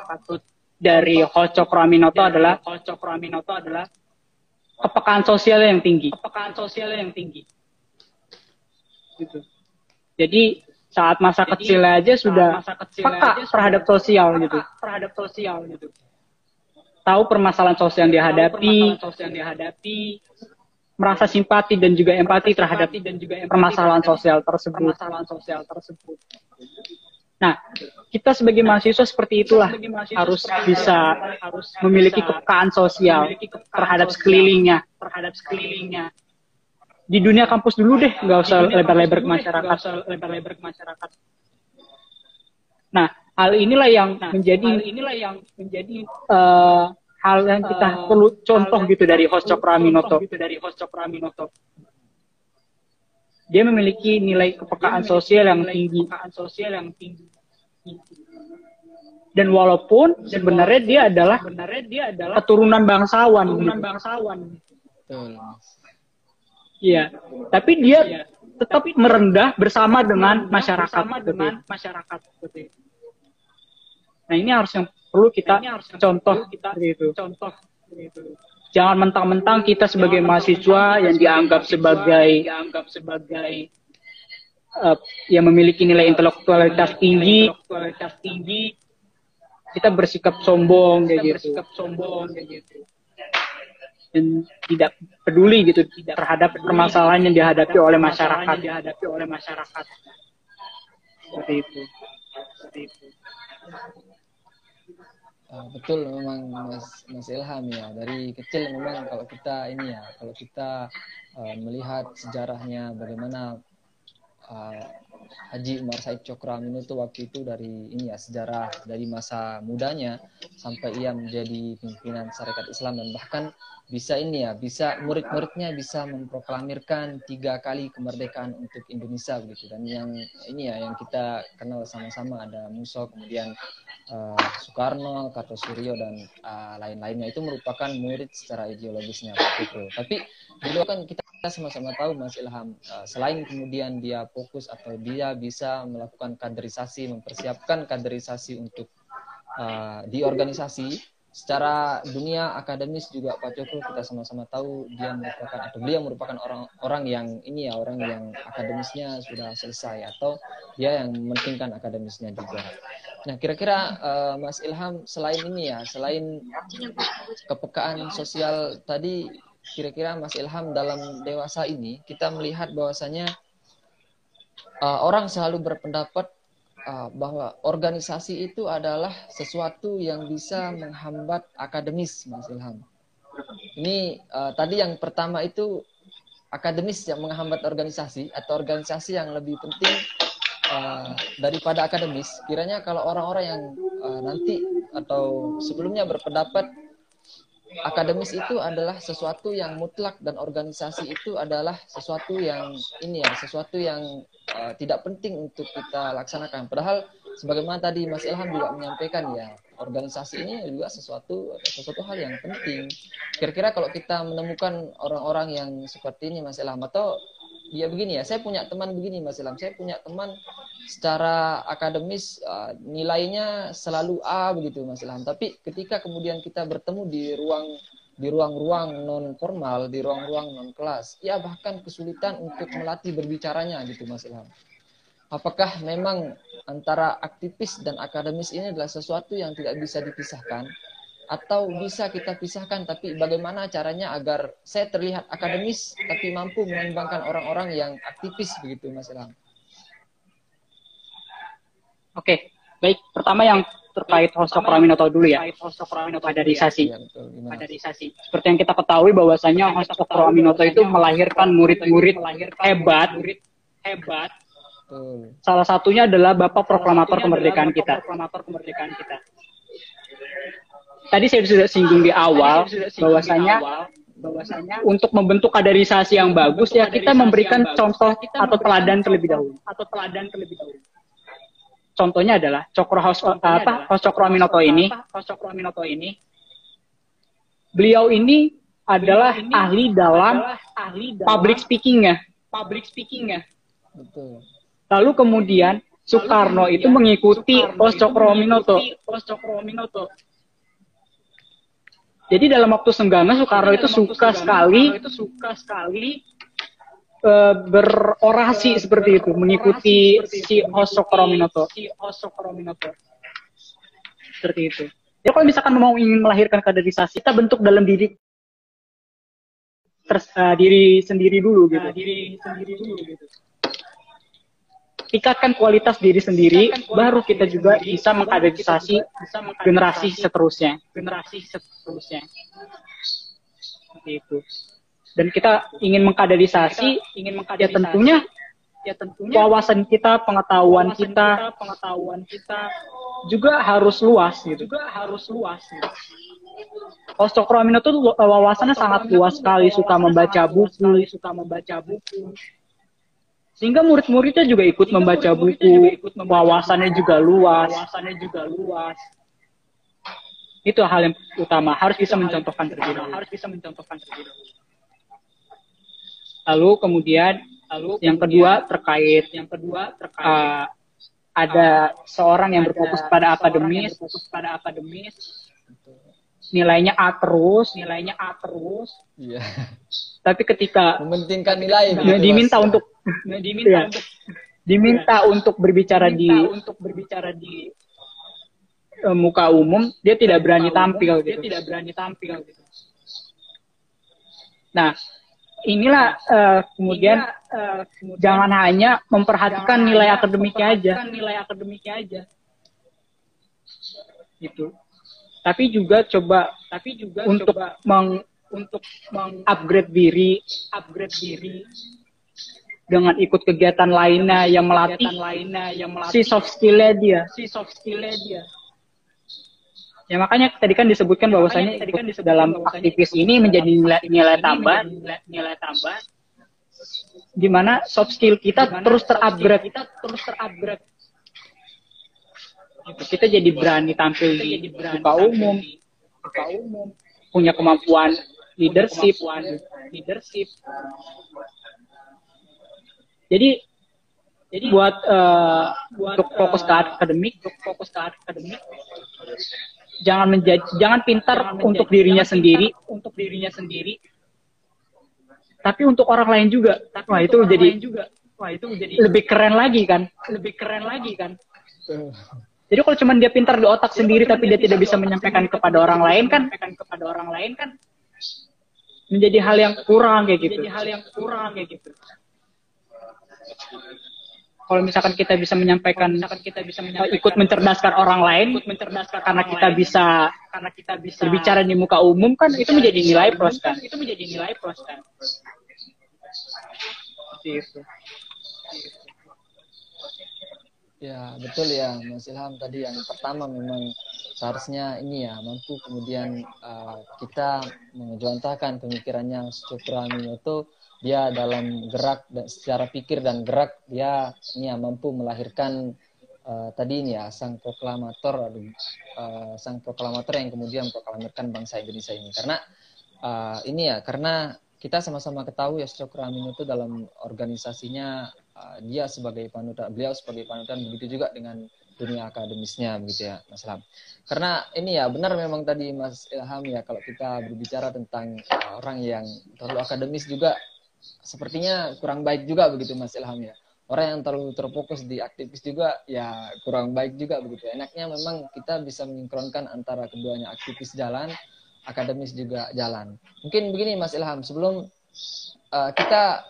dari Hoco Kraminoto adalah Hoco Kraminoto adalah kepekaan sosial yang tinggi. Kepekaan sosial yang tinggi. Gitu. Jadi saat masa Jadi, kecil aja sudah masa kecil peka aja terhadap sosial gitu. Terhadap sosial gitu. Tahu permasalahan sosial yang dihadapi, sosial yang dihadapi, merasa simpati dan juga empati terhadap dan juga empati permasalahan sosial tersebut. Permasalahan sosial tersebut. Nah, kita sebagai mahasiswa seperti itulah harus bisa harus memiliki kepekaan sosial terhadap sekelilingnya, terhadap sekelilingnya di dunia kampus dulu deh, nggak usah lebar-lebar ke masyarakat. lebar-lebar ke masyarakat. Nah, hal inilah yang nah, menjadi hal inilah yang menjadi uh, hal yang kita uh, perlu contoh gitu dari host Cokraminoto. Gitu dari host Cokraminoto. dia memiliki nilai kepekaan sosial yang tinggi. sosial yang tinggi. Dan walaupun sebenarnya dia adalah sebenarnya dia adalah keturunan bangsawan. Keturunan gitu. bangsawan. Iya. Tapi dia ya. tetap merendah bersama dengan masyarakat. Bersama dengan masyarakat. Nah ini harus yang perlu kita contoh kita itu. Contoh itu jangan mentang-mentang kita sebagai mahasiswa yang dianggap sebagai dianggap sebagai uh, yang memiliki nilai intelektualitas tinggi, intelektualitas tinggi kita bersikap sombong kayak gitu. Bersikap sombong kayak gitu. Dan tidak peduli gitu tidak terhadap permasalahan yang dihadapi oleh masyarakat. Yang dihadapi oleh masyarakat. Seperti itu. Seperti itu. Uh, betul memang Mas Mas Ilham ya. Dari kecil memang kalau kita ini ya kalau kita uh, melihat sejarahnya bagaimana uh, Haji Umar Said Cokroamin itu waktu itu dari ini ya sejarah dari masa mudanya sampai ia menjadi pimpinan Syarikat Islam dan bahkan bisa ini ya bisa murid-muridnya bisa memproklamirkan tiga kali kemerdekaan untuk Indonesia begitu dan yang ini ya yang kita kenal sama-sama ada Muso kemudian uh, Soekarno, Kartosuryo dan uh, lain-lainnya itu merupakan murid secara ideologisnya begitu. Tapi dulu kan kita sama-sama tahu Mas Ilham uh, selain kemudian dia fokus atau dia bisa melakukan kaderisasi, mempersiapkan kaderisasi untuk uh, di organisasi secara dunia akademis juga Pak Joko kita sama-sama tahu dia merupakan atau dia merupakan orang-orang yang ini ya orang yang akademisnya sudah selesai atau dia yang mementingkan akademisnya juga. Nah kira-kira uh, Mas Ilham selain ini ya selain kepekaan sosial tadi kira-kira Mas Ilham dalam dewasa ini kita melihat bahwasanya uh, orang selalu berpendapat uh, bahwa organisasi itu adalah sesuatu yang bisa menghambat akademis, Mas Ilham. Ini uh, tadi yang pertama itu akademis yang menghambat organisasi atau organisasi yang lebih penting uh, daripada akademis. Kiranya kalau orang-orang yang uh, nanti atau sebelumnya berpendapat akademis itu adalah sesuatu yang mutlak dan organisasi itu adalah sesuatu yang ini ya, sesuatu yang uh, tidak penting untuk kita laksanakan. Padahal sebagaimana tadi Mas Ilham juga menyampaikan ya, organisasi ini juga sesuatu sesuatu hal yang penting. Kira-kira kalau kita menemukan orang-orang yang seperti ini Mas Ilham atau dia begini ya, saya punya teman begini Mas Ilham, saya punya teman secara akademis uh, nilainya selalu A begitu Mas Ilham. Tapi ketika kemudian kita bertemu di ruang di ruang-ruang non formal, di ruang-ruang non kelas, ya bahkan kesulitan untuk melatih berbicaranya gitu Mas Ilham. Apakah memang antara aktivis dan akademis ini adalah sesuatu yang tidak bisa dipisahkan? Atau bisa kita pisahkan, tapi bagaimana caranya agar saya terlihat akademis, tapi mampu mengembangkan orang-orang yang aktivis begitu Mas Ilham? Oke, baik. Pertama yang terkait Hostokraminoto dulu ya. Padarisasi. Padarisasi. Seperti yang kita ketahui bahwasanya Hostokraminoto itu melahirkan murid-murid hebat, hebat. Salah satunya adalah Bapak Proklamator Kemerdekaan kita. Proklamator Kemerdekaan kita. Tadi saya sudah singgung di awal bahwasanya bahwasanya untuk membentuk kaderisasi yang bagus ya kita memberikan contoh atau teladan terlebih dahulu. atau teladan terlebih dahulu. Contohnya adalah Cokro House contohnya apa House Cokro Aminoto ini. House Cokro Aminoto ini. Beliau ini adalah ini ahli dalam adalah ahli dalam public speakingnya. Public speakingnya. Betul. Lalu kemudian Soekarno itu mengikuti House Cokro Aminoto. House Cokro Aminoto jadi dalam waktu senggangnya Soekarno itu suka sekali itu suka sekali uh, berorasi seperti itu, mengikuti si Osokrominato. Si Osokrominato. Seperti itu. Ya kalau misalkan mau ingin melahirkan kaderisasi, kita bentuk dalam diri ters, uh, diri sendiri dulu gitu. Nah, diri sendiri dulu gitu. Tingkatkan kualitas diri sendiri, kualitas baru kita juga diri, bisa mengkaderisasi generasi seterusnya. Generasi seterusnya. Itu dan kita ingin mengkaderisasi, kita ingin mengkaderisasi ya tentunya ya tentunya wawasan kita, pengetahuan wawasan kita, kita, pengetahuan kita juga harus luas gitu. Juga harus luas gitu. Cokro Amino tuh wawasannya sangat luas sekali, suka membaca buku, suka membaca buku. Sehingga murid-muridnya juga ikut membaca buku, wawasannya juga luas. Wawasannya juga luas. Itu hal yang utama, harus bisa mencontohkan terlebih dahulu. Harus bisa mencontohkan terlebih dahulu. Lalu kemudian, lalu yang kedua terkait, yang kedua terkait uh, ada seorang yang berfokus pada akademis, berfokus pada akademis, nilainya A terus, nilainya A terus. Iya. Tapi ketika mementingkan nilai, ya, diminta mas. untuk diminta ya. untuk diminta ya. untuk berbicara diminta di untuk berbicara di uh, muka umum, dia tidak berani muka tampil umum, gitu. Dia tidak berani tampil gitu. Nah, inilah uh, kemudian, inilah, uh, kemudian jangan hanya memperhatikan nilai akademiknya aja. Nilai akademiknya aja. Gitu tapi juga coba tapi juga untuk coba meng untuk mengupgrade diri. Upgrade diri. Dengan ikut kegiatan lainnya yang melatih. lainnya yang melatih. si soft skillnya dia. Si soft skillnya dia. Ya makanya tadi kan disebutkan bahwasanya tadi kan disebut dalam aktivis ini menjadi nilai, nilai tambah nilai, nilai tambah di mana soft skill kita terus terupgrade. kita terus terupgrade kita jadi berani tampil di muka umum, muka umum, punya kemampuan leadership, leadership. Jadi jadi buat uh, buat untuk fokus ke akademik, untuk fokus ke akademik, jangan menjadi jangan pintar jangan untuk dirinya sendiri, untuk dirinya sendiri, tapi untuk orang lain juga. Tapi Wah itu jadi juga. Wah itu jadi lebih keren lagi kan? Lebih keren lagi kan? Jadi kalau cuma dia pintar di otak Jadi sendiri tapi dia, dia tidak bisa menyampaikan kepada orang lain kan, kepada orang lain kan menjadi hal yang kurang kayak gitu. Menjadi hal yang kurang kayak gitu. Kalau misalkan kita bisa menyampaikan, misalkan kita bisa menyampaikan, ikut mencerdaskan orang lain, ikut mencerdaskan karena kita lain, bisa, karena kita bisa berbicara di muka umum kan, itu menjadi nilai plus kan. Itu menjadi nilai plus kan. Seperti itu. Ya betul ya Mas Ilham. Tadi yang pertama memang seharusnya ini ya mampu kemudian uh, kita menjuantahkan pemikirannya struktural itu dia dalam gerak dan secara pikir dan gerak dia ini ya mampu melahirkan uh, tadi ini ya sang proklamator uh, sang proklamator yang kemudian proklamirkan bangsa Indonesia ini. Karena uh, ini ya karena kita sama-sama ketahui ya struktural itu dalam organisasinya uh, dia sebagai panutan, beliau sebagai panutan begitu juga dengan dunia akademisnya begitu ya Mas Ilham. Karena ini ya benar memang tadi Mas Ilham ya kalau kita berbicara tentang orang yang terlalu akademis juga sepertinya kurang baik juga begitu Mas Ilham ya. Orang yang terlalu terfokus di aktivis juga ya kurang baik juga begitu. Enaknya memang kita bisa menyinkronkan antara keduanya aktivis jalan, akademis juga jalan. Mungkin begini Mas Ilham, sebelum uh, kita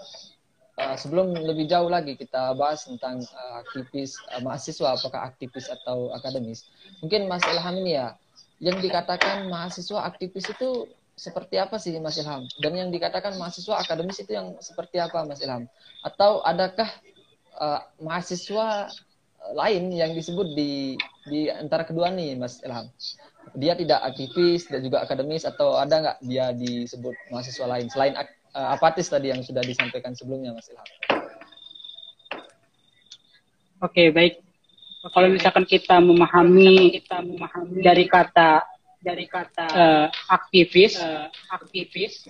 uh, sebelum lebih jauh lagi kita bahas tentang uh, aktivis uh, mahasiswa apakah aktivis atau akademis. Mungkin Mas Ilham ini ya yang dikatakan mahasiswa aktivis itu seperti apa sih Mas Ilham? Dan yang dikatakan mahasiswa akademis itu yang seperti apa Mas Ilham? Atau adakah uh, mahasiswa lain yang disebut di di antara kedua nih Mas Ilham? Dia tidak aktivis dan juga akademis atau ada nggak dia disebut mahasiswa lain selain ak uh, apatis tadi yang sudah disampaikan sebelumnya Mas Ilham. Oke, baik. Kalau misalkan kita memahami, kita memahami dari kata dari kata uh, aktivis, uh, aktivis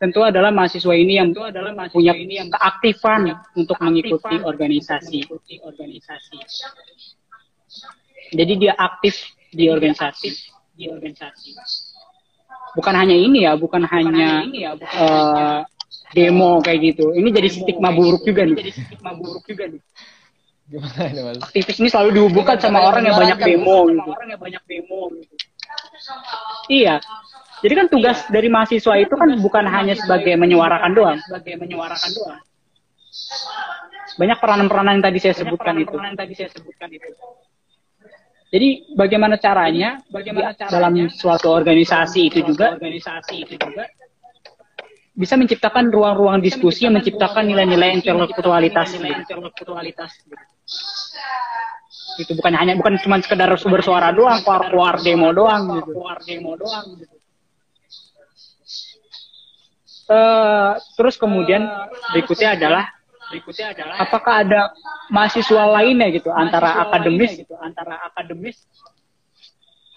tentu adalah mahasiswa ini yang tentu adalah mahasiswa punya ini yang keaktifan untuk mengikuti organisasi. Mengikuti organisasi. Jadi dia aktif di organisasi. Di organisasi bukan hanya ini ya, bukan, bukan hanya, ini ya, bukan uh, hanya demo kayak gitu. Ini jadi stigma buruk gitu. juga nih. Jadi stigma buruk juga nih. Gimana ini, Mas? Aktivis ini selalu dihubungkan sama orang yang banyak demo gitu. Orang yang banyak demo gitu. Iya. Jadi kan tugas iya. dari mahasiswa itu kan bukan hanya sebagai menyuarakan doang, sebagai menyuarakan doang. Banyak peranan-peranan yang tadi saya sebutkan itu. Peranan yang tadi saya sebutkan itu. Jadi bagaimana caranya, bagaimana caranya dalam suatu organisasi itu juga, organisasi itu juga bisa menciptakan ruang-ruang diskusi yang menciptakan nilai-nilai intelektualitas. intelektualitas. Itu bukan hanya bukan cuma sekedar bersuara doang, keluar-keluar demo doang gitu. Keluar demo doang gitu. Uh, terus kemudian berikutnya adalah berikutnya adalah apakah ada mahasiswa lainnya gitu mahasiswa antara akademis? gitu antara akademis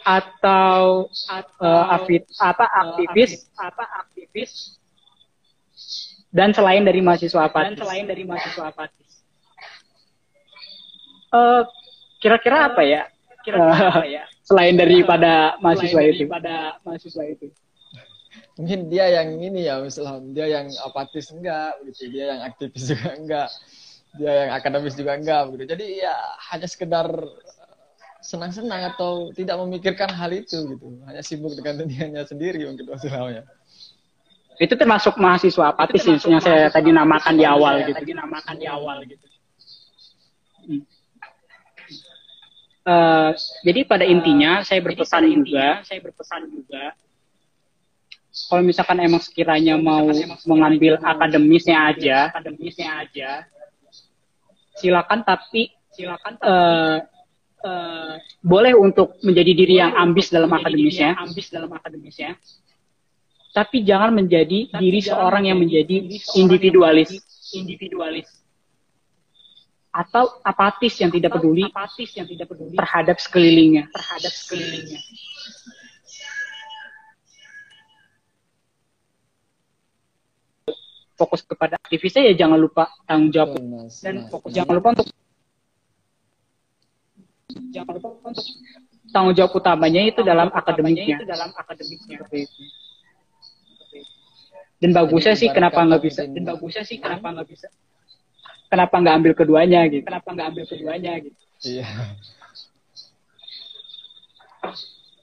atau, atau uh, afid, apa aktivis? apa aktivis? Dan selain dari mahasiswa apatis dan selain dari mahasiswa apatis uh, kira-kira apa ya? Kira-kira apa ya? Selain daripada mahasiswa itu. pada mahasiswa itu mungkin dia yang ini ya misalnya dia yang apatis enggak begitu. Dia yang aktivis juga enggak dia yang akademis juga enggak begitu. Jadi ya hanya sekedar senang-senang atau tidak memikirkan hal itu gitu. Hanya sibuk dengan dunianya sendiri mungkin masalahnya itu termasuk mahasiswa apatis termasuk yang saya tadi namakan di awal gitu. tadi namakan di awal gitu. Hmm. uh, jadi pada intinya saya berpesan juga saya berpesan juga kalau misalkan emang sekiranya mau mengambil akademisnya aja, akademisnya aja, silakan tapi silakan uh, uh, boleh untuk menjadi diri yang ambis dalam akademisnya, ambis dalam akademisnya. Tapi jangan menjadi tapi diri jangan seorang yang menjadi individualis, individualis. Atau apatis yang tidak peduli, apatis yang tidak peduli terhadap sekelilingnya, terhadap sekelilingnya. Fokus kepada aktivisnya ya jangan lupa tanggung jawab. Oh, mas, dan mas, fokus mas. jangan lupa untuk jangan lupa untuk tanggung jawab utamanya itu tanggung dalam akademiknya. itu dalam akademiknya. Dan bagusnya sih kenapa nggak bisa dan bagusnya sih kenapa nggak bisa kenapa nggak ambil keduanya gitu? Kenapa nggak ambil keduanya gitu? Iya.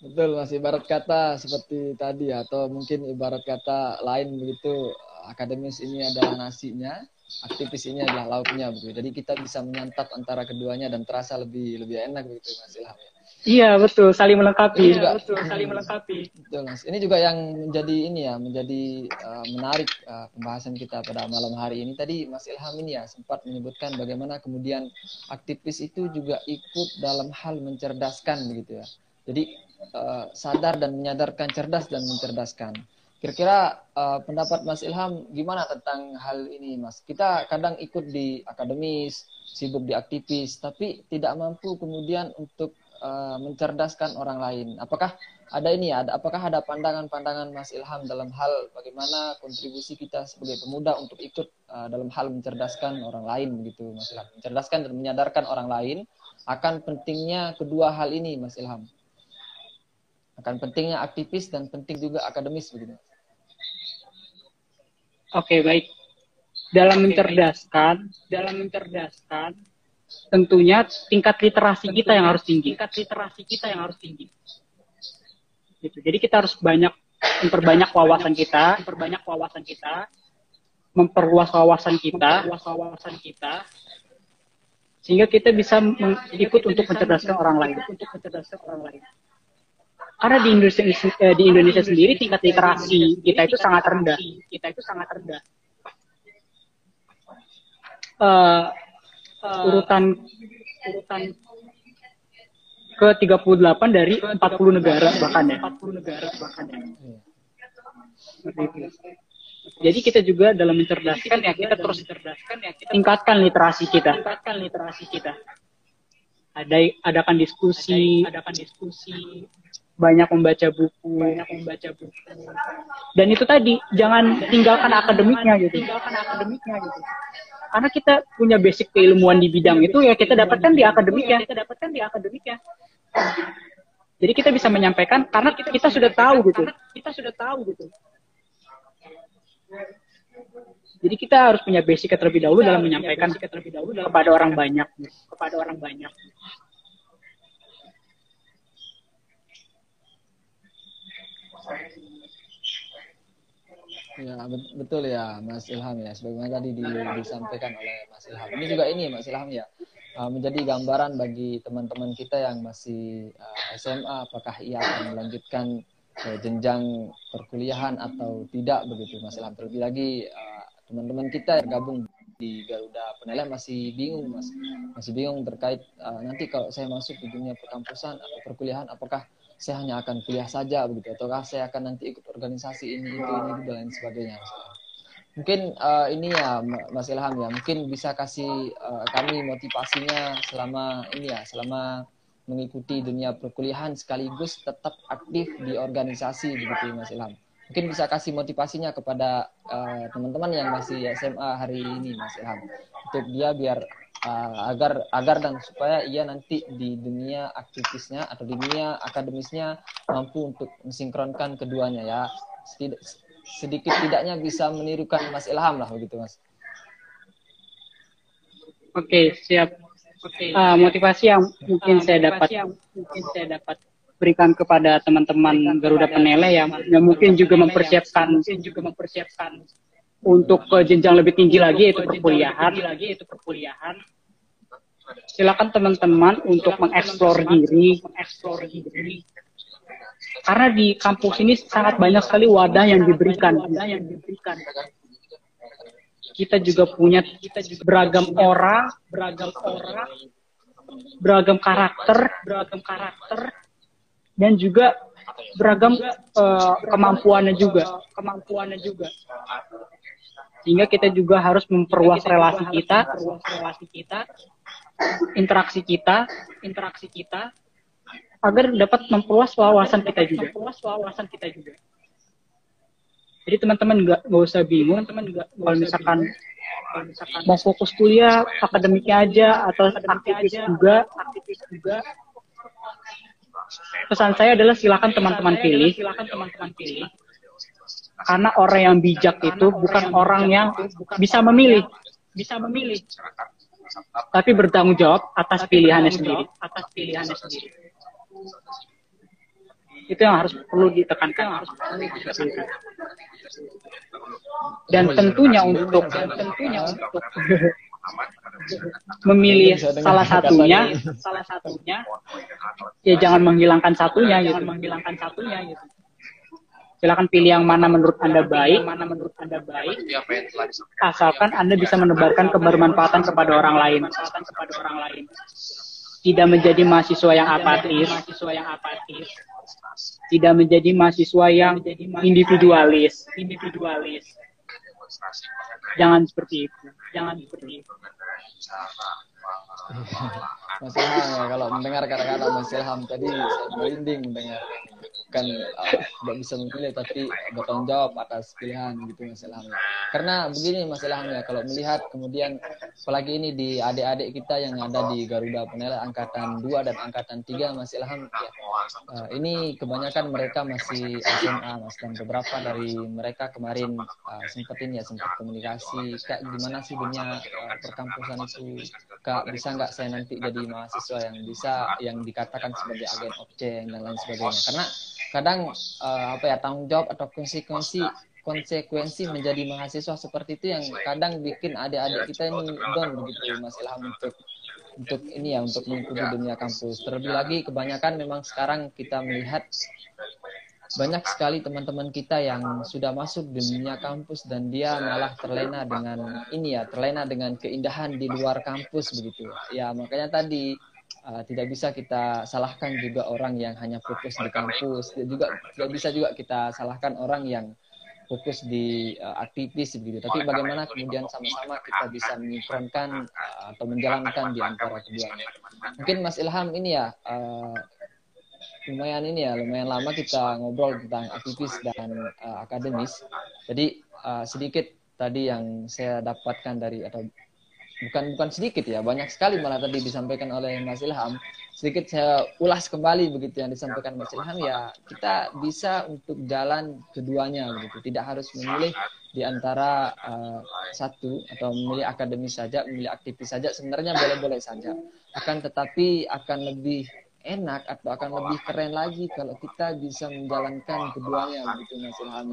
Betul, Mas. Ibarat kata seperti tadi atau mungkin ibarat kata lain begitu akademis ini adalah nasinya, aktivis ini adalah lauknya begitu. Jadi kita bisa menyantap antara keduanya dan terasa lebih lebih enak begitu Mas Ilham. Iya betul, saling melengkapi. Iya betul, saling melengkapi. Betul Mas. Ini juga yang menjadi ini ya, menjadi uh, menarik uh, pembahasan kita pada malam hari ini. Tadi Mas Ilham ini ya sempat menyebutkan bagaimana kemudian aktivis itu juga ikut dalam hal mencerdaskan begitu ya. Jadi uh, sadar dan menyadarkan cerdas dan mencerdaskan. Kira-kira uh, pendapat Mas Ilham gimana tentang hal ini, Mas? Kita kadang ikut di akademis, sibuk di aktivis, tapi tidak mampu kemudian untuk uh, mencerdaskan orang lain. Apakah ada ini ya? Apakah ada pandangan-pandangan Mas Ilham dalam hal bagaimana kontribusi kita sebagai pemuda untuk ikut uh, dalam hal mencerdaskan orang lain, begitu, Mas Ilham? Mencerdaskan dan menyadarkan orang lain akan pentingnya kedua hal ini, Mas Ilham. Akan pentingnya aktivis dan penting juga akademis, begitu. Oke, okay, baik. Dalam okay, mencerdaskan, baik. dalam mencerdaskan, tentunya tingkat literasi tentunya kita yang harus tinggi. Tingkat literasi kita yang harus tinggi. Gitu. Jadi kita harus banyak memperbanyak wawasan kita, memperbanyak wawasan kita, memperluas wawasan kita, memperluas wawasan kita, sehingga kita bisa ikut untuk mencerdaskan orang lain. Untuk mencerdaskan orang lain. Karena di Indonesia eh, di Indonesia sendiri tingkat literasi kita itu sangat rendah. Kita itu sangat rendah. Uh, uh, urutan urutan ke 38 dari 40 negara bahkan ya. 40 negara bahkan ya. Jadi kita juga dalam mencerdaskan ya kita terus mencerdaskan ya kita tingkatkan literasi kita. Tingkatkan literasi kita. Ada adakan diskusi, adakan diskusi banyak membaca buku, banyak membaca buku. Dan itu tadi jangan tinggalkan akademiknya gitu. Tinggalkan akademiknya gitu. Karena kita punya basic keilmuan di bidang itu ya kita dapatkan di akademiknya. Kita dapatkan di akademiknya. Jadi kita bisa menyampaikan karena kita, kita sudah tahu gitu. Kita sudah tahu gitu. Jadi kita harus punya basic terlebih dahulu dalam menyampaikan terlebih dahulu kepada orang banyak, kepada orang banyak. Ya betul ya Mas Ilham ya sebagaimana tadi di, disampaikan oleh Mas Ilham. Ini juga ini Mas Ilham ya uh, menjadi gambaran bagi teman-teman kita yang masih uh, SMA apakah ia akan melanjutkan uh, jenjang perkuliahan atau tidak begitu Mas Ilham. Terlebih lagi teman-teman kita yang gabung di Garuda Penilaian masih bingung Mas masih bingung terkait nanti kalau saya masuk di dunia perkampusan atau perkuliahan apakah saya hanya akan kuliah saja begitu ataukah saya akan nanti ikut organisasi ini itu ini dan lain sebagainya. Mungkin uh, ini ya Mas Ilham ya mungkin bisa kasih uh, kami motivasinya selama ini ya selama mengikuti dunia perkuliahan sekaligus tetap aktif di organisasi begitu Mas Ilham. Mungkin bisa kasih motivasinya kepada teman-teman uh, yang masih SMA hari ini Mas Ilham. Untuk dia biar uh, agar agar dan supaya ia nanti di dunia aktivisnya atau di dunia akademisnya mampu untuk mensinkronkan keduanya ya sedikit tidaknya bisa menirukan Mas Ilham lah begitu Mas. Oke siap. Oke. Uh, motivasi yang mungkin uh, saya dapat yang mungkin saya dapat berikan kepada teman-teman Garuda Penele yang, yang mungkin juga mempersiapkan mungkin juga mempersiapkan untuk ke jenjang lebih tinggi lagi yaitu perkuliahan. lagi yaitu perkuliahan. Silakan teman-teman untuk mengeksplor diri. mengeksplor diri. Karena di kampus ini sangat banyak sekali wadah yang diberikan. Kita juga punya kita juga beragam orang, beragam orang, beragam karakter, beragam karakter, dan juga beragam uh, kemampuannya juga, kemampuannya juga. Sehingga kita juga harus memperluas relasi kita, relasi kita, interaksi kita, interaksi kita agar dapat memperluas wawasan kita juga. Memperluas wawasan kita juga. Jadi teman-teman nggak nggak usah bingung, teman nggak kalau misalkan kalau misalkan mau fokus kuliah akademiknya aja atau aktivis juga, aktivis juga. Pesan saya adalah silakan teman-teman pilih, silakan teman-teman pilih. Karena orang yang bijak itu bukan orang yang bisa memilih, bisa memilih, tapi bertanggung jawab atas pilihannya sendiri, atas pilihannya sendiri. Itu yang harus perlu ditekankan. Harus perlu dan tentunya untuk dan tentunya untuk memilih salah satunya salah satunya. ya jangan menghilangkan satunya gitu. Menghilangkan satunya gitu silakan pilih yang mana menurut anda baik mana menurut anda baik asalkan anda bisa menebarkan kebermanfaatan kepada orang lain tidak menjadi mahasiswa yang apatis, mahasiswa yang apatis, tidak menjadi mahasiswa yang individualis, individualis. Jangan seperti itu, jangan seperti itu. Mas Ilham ya, kalau mendengar kata-kata Mas Ilham tadi saya merinding mendengar bukan uh, tidak bisa memilih tapi bertanggung jawab atas pilihan gitu Mas Ilham ya. Karena begini Mas Ilham ya, kalau melihat kemudian apalagi ini di adik-adik kita yang ada di Garuda Penela angkatan 2 dan angkatan 3 Mas Ilham ya. Uh, ini kebanyakan mereka masih SMA Mas dan beberapa dari mereka kemarin uh, sempat ini ya sempat komunikasi Kak gimana sih dunia uh, perkampusan itu Kak bisa nggak saya nanti jadi mahasiswa yang bisa yang dikatakan sebagai agen objek dan lain sebagainya karena kadang uh, apa ya tanggung jawab atau konsekuensi konsekuensi menjadi mahasiswa seperti itu yang kadang bikin adik-adik kita ini down begitu Mas Ilham untuk untuk ini ya untuk mengikuti dunia kampus. Terlebih lagi kebanyakan memang sekarang kita melihat banyak sekali teman-teman kita yang sudah masuk dunia kampus dan dia malah terlena dengan ini ya, terlena dengan keindahan di luar kampus begitu. Ya, makanya tadi uh, tidak bisa kita salahkan juga orang yang hanya fokus di kampus. Juga tidak bisa juga kita salahkan orang yang fokus di uh, aktivis begitu. Tapi bagaimana kemudian sama-sama kita bisa menyinkronkan uh, atau menjalankan di antara keduanya. Mungkin Mas Ilham ini ya uh, lumayan ini ya lumayan lama kita ngobrol tentang aktivis dan uh, akademis. Jadi uh, sedikit tadi yang saya dapatkan dari atau bukan bukan sedikit ya banyak sekali malah tadi disampaikan oleh Mas Ilham. Sedikit saya ulas kembali begitu yang disampaikan Mas Ilham ya kita bisa untuk jalan keduanya begitu. Tidak harus memilih di antara uh, satu atau memilih akademis saja, memilih aktivis saja sebenarnya boleh-boleh saja. Akan tetapi akan lebih enak atau akan lebih keren lagi kalau kita bisa menjalankan keduanya begitu Mas Ilham.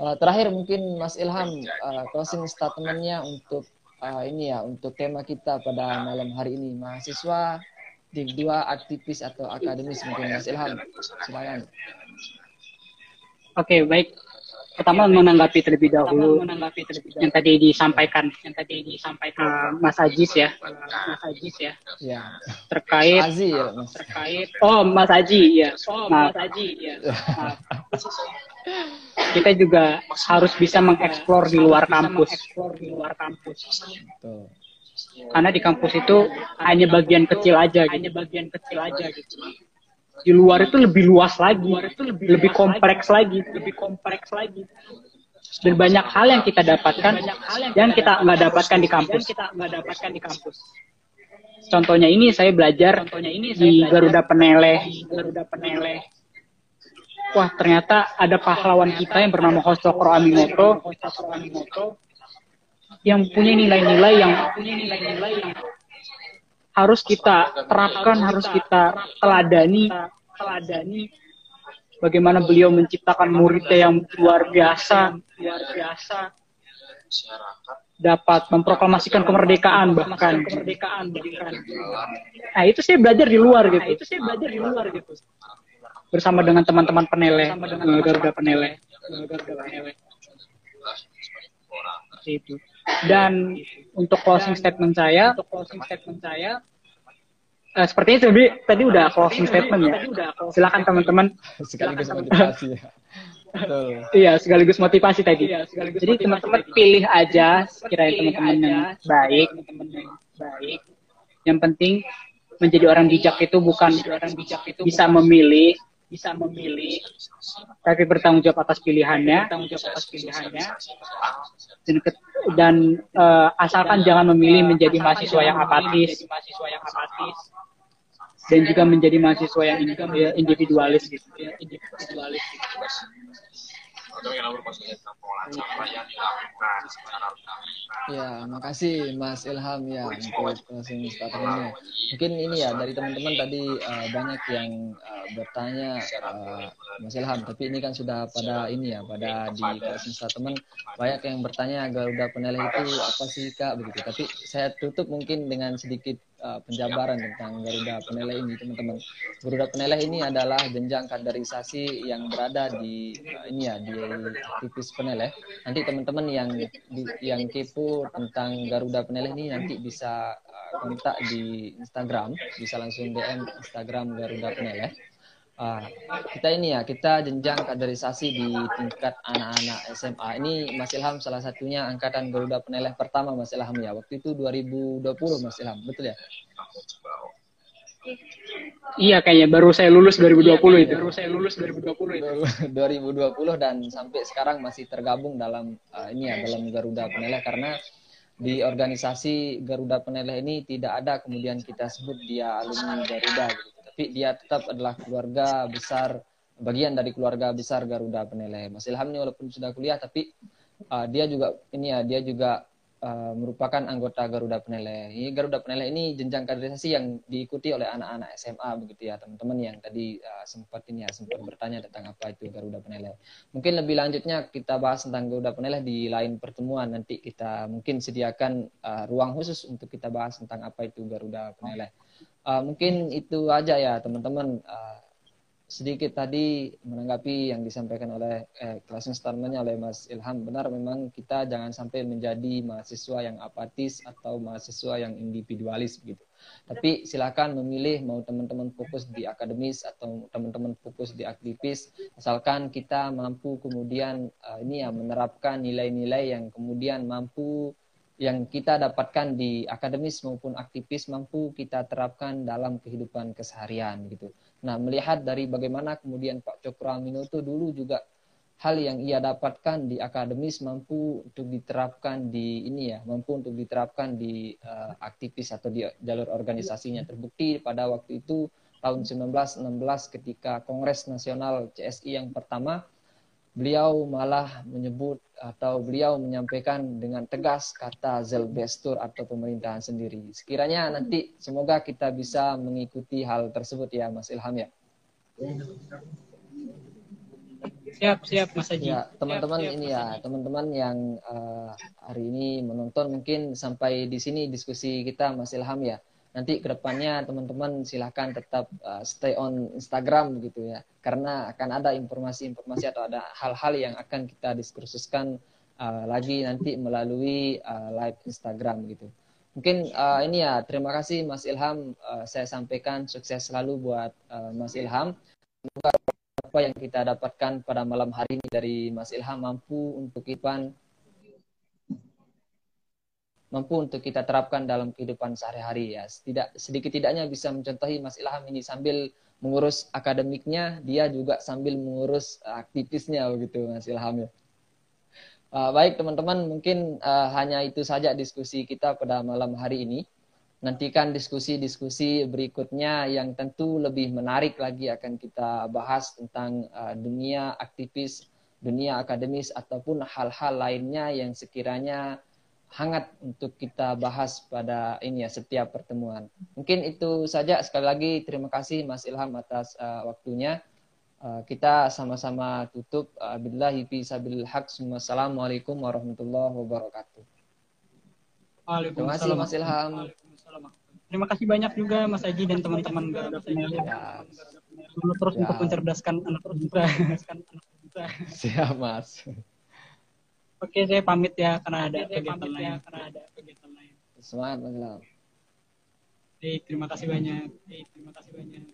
Uh, terakhir mungkin Mas Ilham uh, closing statementnya untuk uh, ini ya untuk tema kita pada malam hari ini mahasiswa di dua aktivis atau akademis mungkin Mas Ilham silakan. Oke okay, baik pertama menanggapi terlebih dahulu yang tadi disampaikan. Yang tadi disampaikan. Uh, Mas Ajis ya. Mas Ajis ya. Ya terkait Azi, ya, mas. terkait oh Mas Aji ya oh Mas Aji ya kita juga harus bisa mengeksplor di luar kampus. di luar kampus. Karena di kampus itu hanya bagian kecil aja gitu. hanya bagian kecil aja gitu di luar itu lebih luas lagi luar itu lebih, lebih kompleks lagi. lagi. lebih kompleks lagi. Dan banyak hal yang kita dapatkan yang kita nggak dapatkan di kampus. kita nggak dapatkan di kampus. Contohnya ini saya belajar contohnya ini di Garuda Peneleh. Garuda Peneleh. Wah ternyata ada pahlawan kita yang bernama Hoshokoro Aminoto yang punya nilai-nilai yang punya nilai-nilai yang harus kita terapkan, harus kita teladani, teladani bagaimana beliau menciptakan muridnya yang luar biasa, luar biasa dapat memproklamasikan kemerdekaan bahkan kemerdekaan bahkan. Nah, itu saya belajar di luar gitu. Nah, itu saya belajar di luar gitu. Bersama dengan teman-teman penele, Garuda penele, Garuda penele. Itu dan untuk closing statement saya, untuk closing statement saya, uh, sepertinya tadi tadi udah closing statement ya. Silakan teman-teman. Sekaligus motivasi ya. Iya, sekaligus motivasi tadi. Iya, sekaligus Jadi teman-teman pilih aja sekiranya teman-teman yang baik, baik. Yang penting menjadi orang bijak itu bukan orang bijak itu bisa memilih, bisa memilih tapi bertanggung jawab atas pilihannya. Bertanggung jawab atas pilihannya. Dan, dan uh, asalkan jangan memilih menjadi mahasiswa yang apatis. mahasiswa yang apatis. Dan juga menjadi mahasiswa yang individualis gitu. Individualis gitu Ya, makasih Mas Ilham ya untuk closing statementnya. Mungkin ini ya dari teman-teman tadi uh, banyak yang uh, bertanya uh, Mas Ilham, tapi ini kan sudah pada ini ya, pada di closing statement banyak yang bertanya Garuda Peneleh itu apa sih Kak begitu. Tapi saya tutup mungkin dengan sedikit uh, penjabaran tentang Garuda Peneleh ini teman-teman. Garuda Peneleh ini adalah jenjang kaderisasi yang berada di uh, ini ya di aktivis Peneleh. Nanti teman-teman yang yang kepo tentang Garuda Peneleh ini nanti bisa uh, kontak di Instagram, bisa langsung DM Instagram Garuda Peneleh Uh, kita ini ya, kita jenjang kaderisasi di tingkat anak-anak SMA. Ini Mas Ilham salah satunya angkatan Garuda Peneleh pertama Mas Ilham ya. Waktu itu 2020 Mas Ilham, betul ya? Iya kayaknya baru saya lulus 2020 iya, itu. Baru saya lulus 2020 itu. 2020 dan sampai sekarang masih tergabung dalam uh, ini ya dalam Garuda Peneleh karena di organisasi Garuda Peneleh ini tidak ada kemudian kita sebut dia alumni Garuda gitu tapi dia tetap adalah keluarga besar bagian dari keluarga besar Garuda Penele. Mas Ilham ini walaupun sudah kuliah tapi uh, dia juga ini ya dia juga uh, merupakan anggota Garuda Penele. Ini Garuda Penele ini jenjang kaderisasi yang diikuti oleh anak-anak SMA begitu ya teman-teman yang tadi uh, sempat ini ya sempat bertanya tentang apa itu Garuda Penele. Mungkin lebih lanjutnya kita bahas tentang Garuda Penele di lain pertemuan nanti kita mungkin sediakan uh, ruang khusus untuk kita bahas tentang apa itu Garuda Penele. Uh, mungkin itu aja ya teman-teman. Uh, sedikit tadi menanggapi yang disampaikan oleh eh, closing statementnya oleh Mas Ilham. Benar memang kita jangan sampai menjadi mahasiswa yang apatis atau mahasiswa yang individualis begitu. Tapi silakan memilih mau teman-teman fokus di akademis atau teman-teman fokus di aktivis asalkan kita mampu kemudian uh, ini ya menerapkan nilai-nilai yang kemudian mampu yang kita dapatkan di akademis maupun aktivis mampu kita terapkan dalam kehidupan keseharian gitu. Nah, melihat dari bagaimana kemudian Pak Cokro Amino itu dulu juga hal yang ia dapatkan di akademis mampu untuk diterapkan di ini ya, mampu untuk diterapkan di uh, aktivis atau di jalur organisasinya. Terbukti pada waktu itu tahun 1916 ketika Kongres Nasional CSI yang pertama beliau malah menyebut atau beliau menyampaikan dengan tegas kata Zelbestur atau pemerintahan sendiri. Sekiranya nanti semoga kita bisa mengikuti hal tersebut ya Mas Ilham ya. Siap, siap Mas Haji. Ya, teman-teman ini ya, teman-teman yang uh, hari ini menonton mungkin sampai di sini diskusi kita Mas Ilham ya. Nanti ke depannya teman-teman silahkan tetap uh, stay on Instagram gitu ya. Karena akan ada informasi-informasi atau ada hal-hal yang akan kita diskursuskan uh, lagi nanti melalui uh, live Instagram gitu. Mungkin uh, ini ya terima kasih Mas Ilham. Uh, saya sampaikan sukses selalu buat uh, Mas Ilham. Semoga apa yang kita dapatkan pada malam hari ini dari Mas Ilham mampu untuk Ipan mampu untuk kita terapkan dalam kehidupan sehari-hari ya. Tidak sedikit tidaknya bisa mencontohi Mas Ilham ini sambil mengurus akademiknya, dia juga sambil mengurus aktivisnya begitu Mas Ilham ya. Uh, baik teman-teman, mungkin uh, hanya itu saja diskusi kita pada malam hari ini. Nantikan diskusi-diskusi berikutnya yang tentu lebih menarik lagi akan kita bahas tentang uh, dunia aktivis, dunia akademis ataupun hal-hal lainnya yang sekiranya hangat untuk kita bahas pada ini ya setiap pertemuan. Mungkin itu saja sekali lagi terima kasih Mas Ilham atas uh, waktunya. Uh, kita sama-sama tutup. Uh, Billahi fi sabil haq. Assalamualaikum warahmatullahi wabarakatuh. Terima kasih Mas Ilham. Terima kasih banyak juga Mas Aji dan teman-teman Garuda Ya. Terus ya. untuk mencerdaskan anak muda. Siap Mas. Oke, saya pamit ya karena ada Oke, kegiatan lain. Ya, karena ada kegiatan lain. Semangat, Mas Baik, terima kasih banyak. Baik, terima kasih banyak.